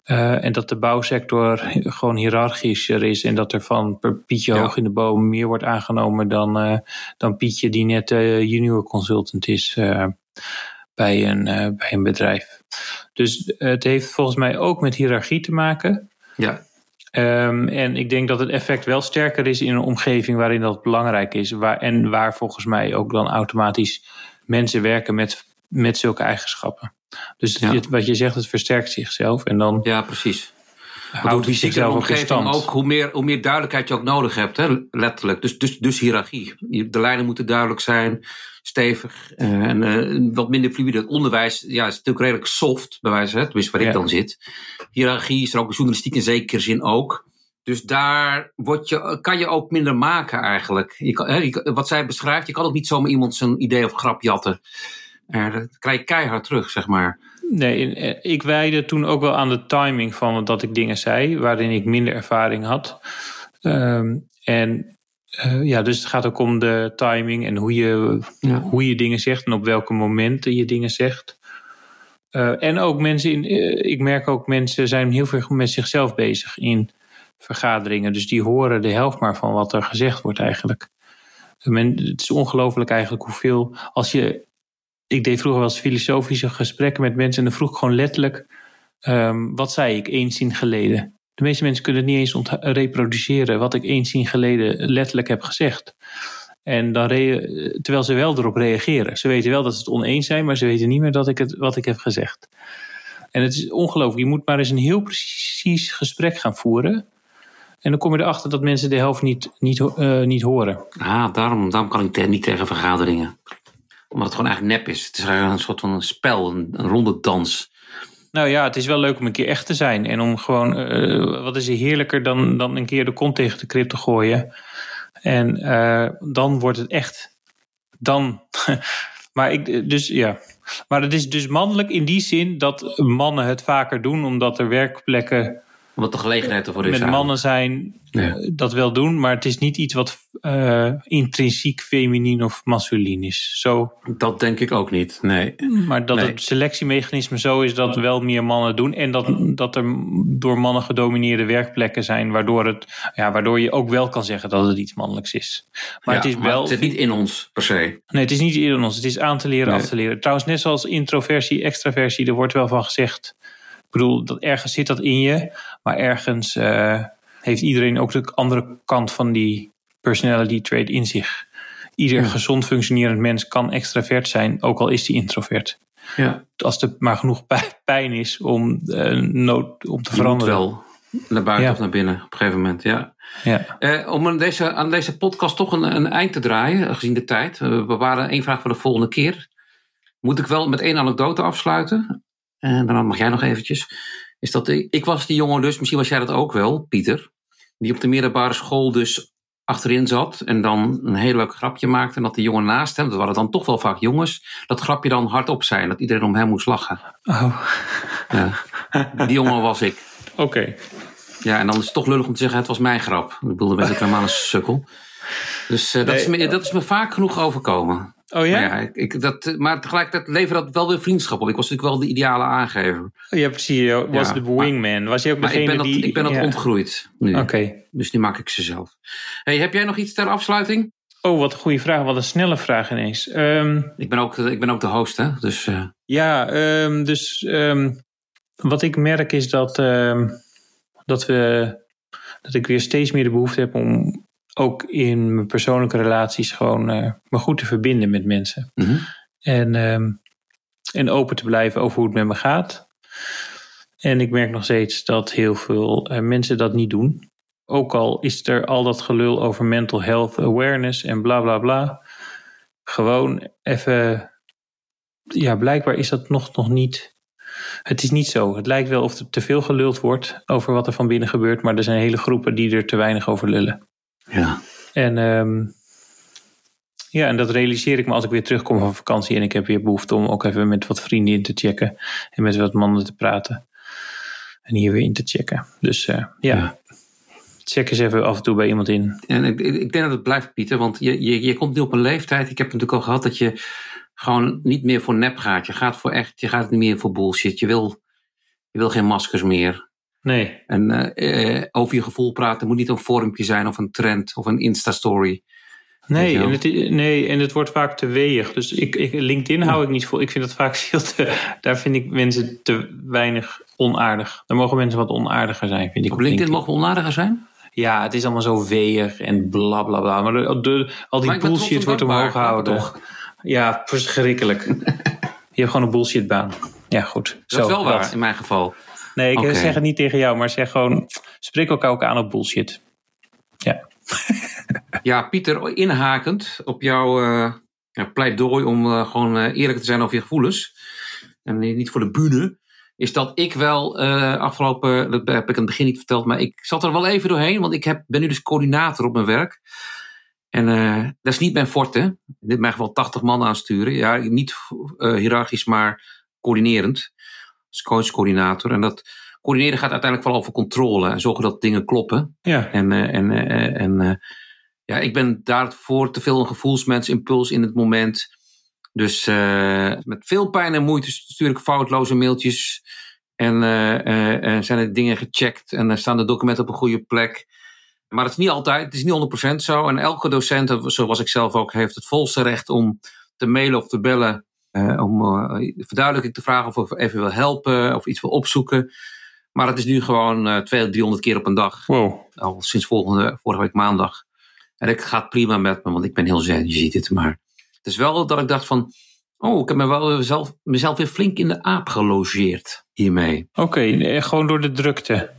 Uh, en dat de bouwsector gewoon hiërarchischer is. En dat er van per Pietje Ja. hoog in de boom meer wordt aangenomen dan, uh, dan Pietje die net uh, junior consultant is bij, een, bij een bedrijf. Dus het heeft volgens mij ook met hiërarchie te maken. Ja. Um, en ik denk dat het effect wel sterker is in een omgeving waarin dat belangrijk is. Waar, en waar volgens mij ook dan automatisch mensen werken met, met zulke eigenschappen. Dus Ja. dit, wat je zegt, het versterkt zichzelf. En dan Ja, precies. Houdt zichzelf stand. ook, hoe meer, hoe meer duidelijkheid je ook nodig hebt, hè, letterlijk. Dus, dus, dus hiërarchie. De lijnen moeten duidelijk zijn, stevig eh, en eh, wat minder fluide. Het onderwijs ja, is natuurlijk redelijk soft, bij wijze van, tenminste waar ik dan zit. Hiërarchie is er ook in journalistiek in zekere zin ook. Dus daar word je, kan je ook minder maken eigenlijk. Je kan, hè, je- wat zij beschrijft, je kan ook niet zomaar iemand zijn idee of grap jatten. Dat krijg je keihard terug, zeg maar. Nee, eh, ik wijde toen ook wel aan de timing van dat ik dingen zei, waarin ik minder ervaring had. Ehm, en eh, ja, dus het gaat ook om de timing en hoe je, Ja. hoe je dingen zegt en op welke momenten je dingen zegt. Eh, en ook mensen, in, ik merk ook mensen zijn heel veel met zichzelf bezig in vergaderingen. Dus die horen de helft maar van wat er gezegd wordt eigenlijk. Men, het is ongelooflijk eigenlijk hoeveel, als je ik deed vroeger wel eens filosofische gesprekken met mensen en dan vroeg ik gewoon letterlijk, ehm, wat zei ik één zin geleden? De meeste mensen kunnen het niet eens reproduceren wat ik één zin geleden letterlijk heb gezegd. En dan terwijl ze wel erop reageren. Ze weten wel dat ze het oneens zijn, maar ze weten niet meer dat ik het, wat ik heb gezegd. En het is ongelooflijk. Je moet maar eens een heel precies gesprek gaan voeren. En dan kom je erachter dat mensen de helft niet, niet, eh, niet horen. Ah, daarom, daarom kan ik niet tegen vergaderingen. Omdat het gewoon eigenlijk nep is. Het is een soort van een spel, een, een ronde dans. Nou ja, het is wel leuk om een keer echt te zijn. En om gewoon, eh, wat is er heerlijker dan, dan een keer de kont tegen de krip te gooien. En eh, dan wordt het echt. Dan. [LAUGHS] maar ik, dus ja. Maar het is dus mannelijk in die zin dat mannen het vaker doen, omdat er werkplekken Omdat de gelegenheid ervoor is. met eigenlijk. mannen zijn Ja. eh, dat wel doen. Maar het is niet iets wat eh, intrinsiek feminien of masculien is. Zo Dat denk ik ook niet. Nee. maar dat Nee. het selectiemechanisme zo is dat wel meer mannen doen. En dat, dat er door mannen gedomineerde werkplekken zijn. Waardoor, het, ja, waardoor je ook wel kan zeggen dat het iets mannelijks is. Maar Ja, het is wel. het zit niet in ons, per se. Nee, het is niet in ons. Het is aan te leren, Nee. af te leren. Trouwens, net zoals introversie, extraversie, er wordt wel van gezegd. Ik bedoel, dat ergens zit dat in je. Maar ergens eh, heeft iedereen ook de andere kant van die personality trait in zich. Ieder Ja. gezond functionerend mens kan extravert zijn, ook al is die introvert Ja, als er maar genoeg pij- pijn is om, eh, nood, om te je veranderen. wel. Naar buiten Ja. of naar binnen op een gegeven moment, ja. Ja. Eh, om aan deze, aan deze podcast toch een, een eind te draaien, gezien de tijd. We waren één vraag voor de volgende keer. Moet ik wel met één anekdote afsluiten? En dan mag jij nog eventjes. Is dat, ik, was die jongen dus, misschien was jij dat ook wel, Pieter. Die op de middelbare school dus achterin zat. En dan een heel leuk grapje maakte. En dat de jongen naast hem, dat waren dan toch wel vaak jongens. Dat grapje dan hardop zei. en Dat iedereen om hem moest lachen. Oh, Ja. Die jongen was ik. oké. Ja, en dan is het toch lullig om te zeggen, het was mijn grap. Ik bedoel, dan ben ik helemaal een sukkel. Dus eh, dat, is me, dat is me vaak genoeg overkomen. Oh ja? Maar, ja, ik, dat, maar tegelijkertijd leverde dat wel weer vriendschap op. Ik was natuurlijk wel de ideale aangever. Oh, ja, precies. Je was Ja, de wingman. Was je ook Maar ik degene ben dat, die... ik ben dat ja. ontgroeid nu. Oké. Dus nu maak ik ze zelf. Hey, heb jij nog iets ter afsluiting? Oh, wat een goede vraag. Wat een snelle vraag ineens. Ehm, Ik ben ook, ik ben ook de host, hè? Dus eh, ja, ehm, dus ehm, wat ik merk is dat, dat, we, dat ik weer steeds meer de behoefte heb om ook in mijn persoonlijke relaties gewoon eh, me goed te verbinden met mensen. mhm. En, ehm, en open te blijven over hoe het met me gaat. En ik merk nog steeds dat heel veel eh, mensen dat niet doen. Ook al is er al dat gelul over mental health awareness en bla bla bla. Gewoon even. Ja, blijkbaar is dat nog, nog niet. Het is niet zo. Het lijkt wel of er te veel geluld wordt over wat er van binnen gebeurt. Maar er zijn hele groepen die er te weinig over lullen. Ja. En ehm, ja, en dat realiseer ik me als ik weer terugkom van vakantie. En ik heb weer behoefte om ook even met wat vrienden in te checken. En met wat mannen te praten. En hier weer in te checken. Dus eh, ja. Ja. check eens even af en toe bij iemand in. En ik, ik ik denk dat het blijft, Pieter. Want je, je, je komt nu op een leeftijd. Ik heb het natuurlijk al gehad dat je gewoon niet meer voor nep gaat. Je gaat voor echt. Je gaat niet meer voor bullshit. Je wil, je wil geen maskers meer. Nee, En eh, eh, over je gevoel praten. Moet niet een vormpje zijn of een trend of een Insta-story. nee, en het, nee, en het wordt vaak te weeg. Dus ik, ik, LinkedIn hou ik niet voor. Ik vind dat vaak [LAUGHS] veel te. Daar vind ik mensen te weinig onaardig. Daar mogen mensen wat onaardiger zijn, vind ik. Op LinkedIn mogen we onaardiger zijn? Ja, het is allemaal zo weeg en bla bla bla. Maar de, de- al die bullshit wordt omhoog gehouden. toch? Ja, verschrikkelijk. [LAUGHS] Je hebt gewoon een bullshitbaan. Ja, goed. Dat is wel waar, in mijn geval. Nee, ik Oké. zeg het niet tegen jou, maar zeg gewoon... Spreek elkaar ook aan op bullshit. Ja. [LAUGHS] Ja, Pieter, inhakend op jouw eh, ja, pleidooi om eh, gewoon eh, eerlijk te zijn over je gevoelens. En niet voor de bühne. Is dat ik wel eh, afgelopen, dat heb ik in het begin niet verteld, maar ik zat er wel even doorheen. Want ik heb, ben nu dus coördinator op mijn werk. En eh, dat is niet mijn forte. In dit geval 80 man aansturen. Ja, niet eh hiërarchisch, maar coördinerend. Als coach-coördinator. En dat coördineren gaat uiteindelijk vooral over controle. En zorgen dat dingen kloppen. Ja. En, eh, en, eh, en eh, ja, ik ben daarvoor te veel een gevoelsmens, impuls in het moment. Dus met veel pijn en moeite stuur ik foutloze mailtjes. En zijn er dingen gecheckt en staan de documenten op een goede plek. Maar het is niet altijd, het is niet 100% zo. En elke docent, zoals ik zelf ook, heeft het volste recht om te mailen of te bellen. Eh, om eh, verduidelijking te vragen of ik even wil helpen of iets wil opzoeken. Maar het is nu gewoon eh 200, 300 keer op een dag Wow. al sinds volgende, vorige week maandag. En het gaat prima met me, want ik ben heel zen, je ziet het. Maar het is wel dat ik dacht van, oh, ik heb me wel zelf, mezelf weer flink in de aap gelogeerd hiermee. Oké, eh, gewoon door de drukte.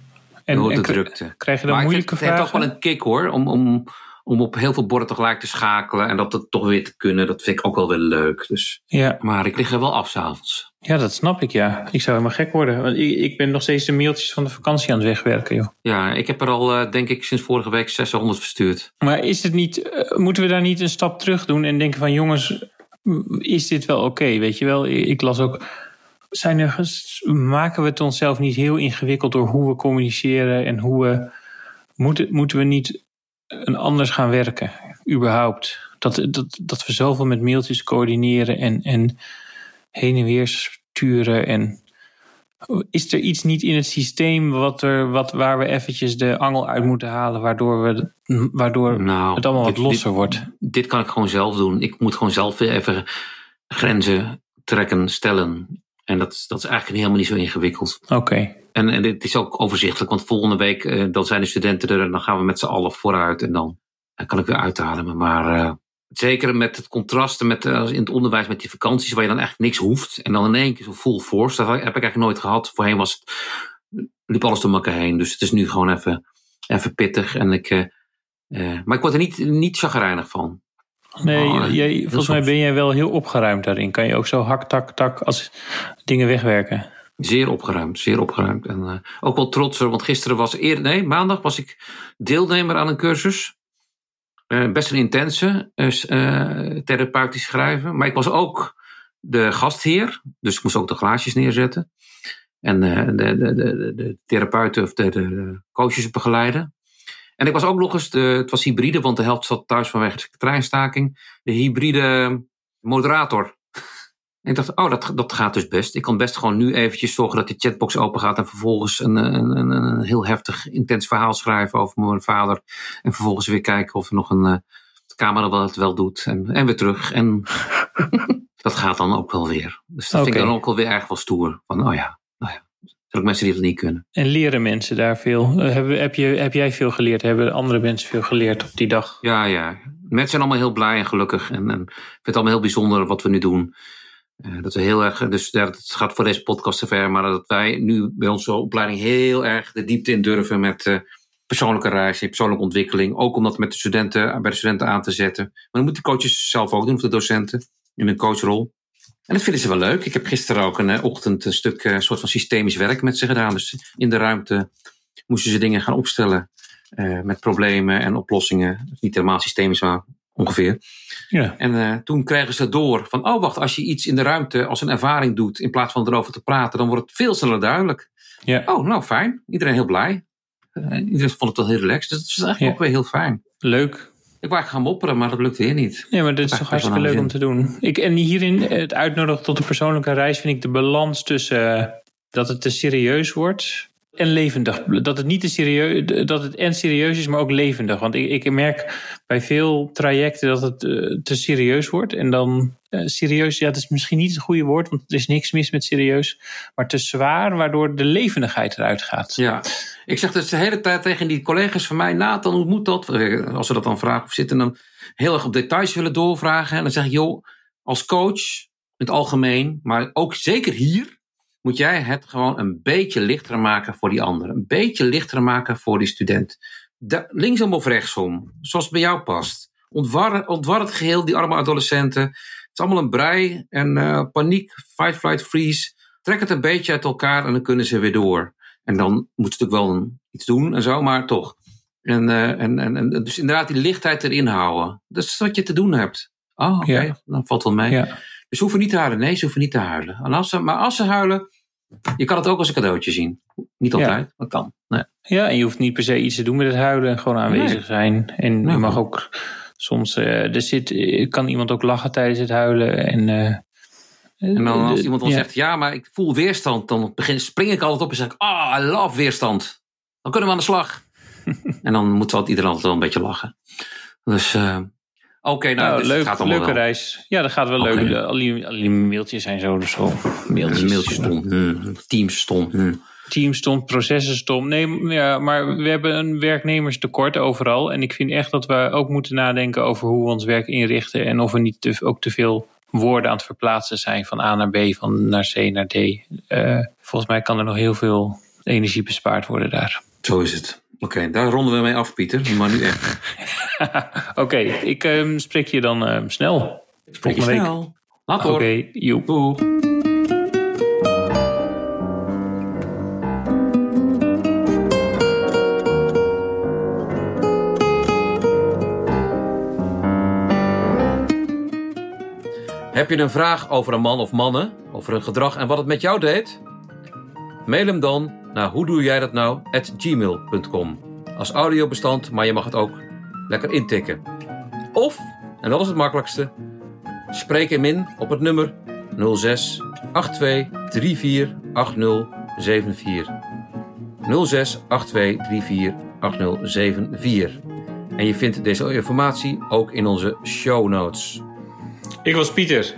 En, door de en drukte. Krijg je dan Maar ik moeilijke vind, het heeft vragen? ook wel een kick hoor, om, om, om op heel veel borden tegelijk te schakelen. En dat het toch weer te kunnen, dat vind ik ook wel weer leuk. Dus, Ja, maar ik lig er wel af s'avonds. ja, dat snap ik, ja. Ik zou helemaal gek worden. Want ik, ik ben nog steeds de mailtjes van de vakantie aan het wegwerken, joh. Ja, ik heb er al, eh, denk ik, sinds vorige week 600 verstuurd. Maar is het niet, eh, moeten we daar niet een stap terug doen en denken van jongens, m- is dit wel oké? Weet je wel, ik ik las ook, zijn er, maken we het onszelf niet heel ingewikkeld door hoe we communiceren en hoe we, moeten, moeten we niet een anders gaan werken, überhaupt? Dat, dat, dat we zoveel met mailtjes coördineren en, en heen en weer sturen en is er iets niet in het systeem wat er, wat, waar we eventjes de angel uit moeten halen, waardoor, we, waardoor Nou, het allemaal wat dit- losser dit- wordt? dit kan ik gewoon zelf doen. Ik moet gewoon zelf weer even grenzen trekken, stellen. En dat, is- dat is eigenlijk helemaal niet zo ingewikkeld. Oké, En, en dit is ook overzichtelijk, want volgende week eh, dan zijn de studenten er en dan gaan we met z'n allen vooruit. En dan, dan kan ik weer uithalen. Maar eh, zeker met het contrasten met, eh, in het onderwijs met die vakanties, waar je dan eigenlijk niks hoeft. En dan in één keer zo full force. Dat heb ik eigenlijk nooit gehad. Voorheen was het liep alles door elkaar heen. Dus het is nu gewoon even, even pittig. En ik, maar ik word er niet, niet chagrijnig van. Nee, Oh, jij, volgens mij ben jij wel heel opgeruimd daarin. Kan je ook zo hak, tak, tak als dingen wegwerken. Zeer opgeruimd, zeer opgeruimd. En eh, ook wel trotser, want gisteren was eerder, nee, maandag was ik deelnemer aan een cursus. Eh, best een intense, eh, s- eh, therapeutisch schrijven. Maar ik was ook de gastheer, dus ik moest ook de glaasjes neerzetten. En de, de, de, de, therapeuten of de, de coaches begeleiden. En ik was ook nog eens, de, het was hybride, want de helft zat thuis vanwege de treinstaking. De hybride moderator. En ik dacht, oh, dat, dat gaat dus best. Ik kan best gewoon nu eventjes zorgen dat die chatbox open gaat en vervolgens een, een, een, een heel heftig, intens verhaal schrijven over mijn vader. En vervolgens weer kijken of er nog een uh, de camera wel het wel doet. En, en weer terug. En [LAUGHS] dat gaat dan ook wel weer. Dus dat vind ik dan ook wel weer erg wel stoer. Van, oh ja, nou ja. Er ook mensen die dat niet kunnen. En leren mensen daar veel? Eh, Heb, heb, je, heb jij veel geleerd? Hebben andere mensen veel geleerd op die dag? Ja, ja. Mensen zijn allemaal heel blij en gelukkig. En, en ik vind het allemaal heel bijzonder wat we nu doen. Uh, dat we heel erg, dus ja, het gaat voor deze podcast te ver, maar dat wij nu bij onze opleiding heel erg de diepte in durven met uh, persoonlijke reizen, persoonlijke ontwikkeling. Ook om dat met de studenten, bij de studenten aan te zetten. Maar dat moeten de coaches zelf ook doen, of de docenten, in een coachrol. En dat vinden ze wel leuk. Ik heb gisteren ook een ochtend een stuk een soort van systemisch werk met ze gedaan. Dus in de ruimte moesten ze dingen gaan opstellen uh, met problemen en oplossingen. Niet helemaal systemisch, maar ongeveer. Ja. En uh, toen kregen ze door van, oh wacht, als je iets in de ruimte als een ervaring doet, in plaats van erover te praten, dan wordt het veel sneller duidelijk. Ja. Oh, nou fijn. Iedereen heel blij. Uh, iedereen vond het wel heel relaxed. Dus dat is eigenlijk ja. ook weer heel fijn. Leuk. Ik wou gaan mopperen, maar dat lukt weer niet. Ja, maar dit is toch hartstikke leuk om te doen. Ik, en hierin, het uitnodigen tot een persoonlijke reis, vind ik de balans tussen uh, dat het te serieus wordt en levendig. Dat het niet te serieus, dat het en serieus is, maar ook levendig. Want ik, ik merk bij veel trajecten dat het uh, te serieus wordt. En dan uh, serieus, ja, dat is misschien niet het goede woord, want er is niks mis met serieus. Maar te zwaar, waardoor de levendigheid eruit gaat. Ja, ik zeg dus de hele tijd tegen die collega's van mij, Nathan, hoe moet dat? Als ze dat dan vragen of zitten, dan heel erg op details willen doorvragen. En dan zeg ik, joh, als coach, in het algemeen, maar ook zeker hier, moet jij het gewoon een beetje lichter maken voor die ander. Een beetje lichter maken voor die student. De, linksom of rechtsom, zoals het bij jou past. Ontwar, ontwar het geheel, die arme adolescenten. Het is allemaal een brei en uh, paniek, fight, flight, freeze. Trek het een beetje uit elkaar en dan kunnen ze weer door. En dan moeten ze natuurlijk wel iets doen en zo, maar toch. En, uh, en, en, en, dus inderdaad die lichtheid erin houden. Dat is wat je te doen hebt. Oh, oké, okay, ja. dan valt wel mee. Ja. Dus ze hoeven niet te huilen. Nee, ze hoeven niet te huilen. En als ze, maar als ze huilen, je kan het ook als een cadeautje zien. Niet altijd, ja. dat kan. Nee. Ja, en je hoeft niet per se iets te doen met het huilen. Gewoon aanwezig nee. zijn. En nee, je mag ook soms... Uh, er zit, kan iemand ook lachen tijdens het huilen. En, uh, en dan als iemand dan ja. zegt, ja, maar ik voel weerstand. Dan begin, spring ik altijd op en zeg ik, ah, oh, I love weerstand. Dan kunnen we aan de slag. [LAUGHS] en dan moet altijd iedereen altijd wel een beetje lachen. Dus... Uh, Oké, okay, nou, nou dus leuk, gaat leuke wel. reis. Ja, dat gaat wel okay. leuk. Al die, al die mailtjes zijn zo, zo. Mailtjes, mailtjes stom. Hmm. Teams stom. Hmm. Teams stom, processen stom. Nee, ja, maar we hebben een werknemerstekort overal. En ik vind echt dat we ook moeten nadenken over hoe we ons werk inrichten. En of we niet te, ook te veel woorden aan het verplaatsen zijn van A naar B, van naar C naar D. Uh, volgens mij kan er nog heel veel energie bespaard worden daar. Zo is het. Oké, okay, daar ronden we mee af, Pieter. Maar nu echt. [LAUGHS] Oké, okay, ik uh, spreek je dan uh, snel. Ik spreek je snel. Oké, okay, joep. Doeg. Heb je een vraag over een man of mannen, over hun gedrag en wat het met jou deed? Mail hem dan naar hoe doe jij dat nou at gmail.com als audiobestand, maar je mag het ook lekker intikken. Of, en dat is het makkelijkste, spreek hem in op het nummer 06 82 34 80 74. 06 82 34 80 74. En je vindt deze informatie ook in onze show notes. Ik was Pieter.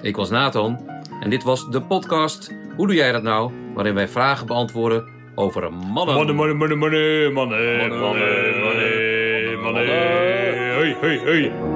Ik was Nathan. En dit was de podcast Hoe doe jij dat nou? Waarin wij vragen beantwoorden over mannen. Mannen, mannen, mannen, mannen, mannen, mannen, mannen, mannen.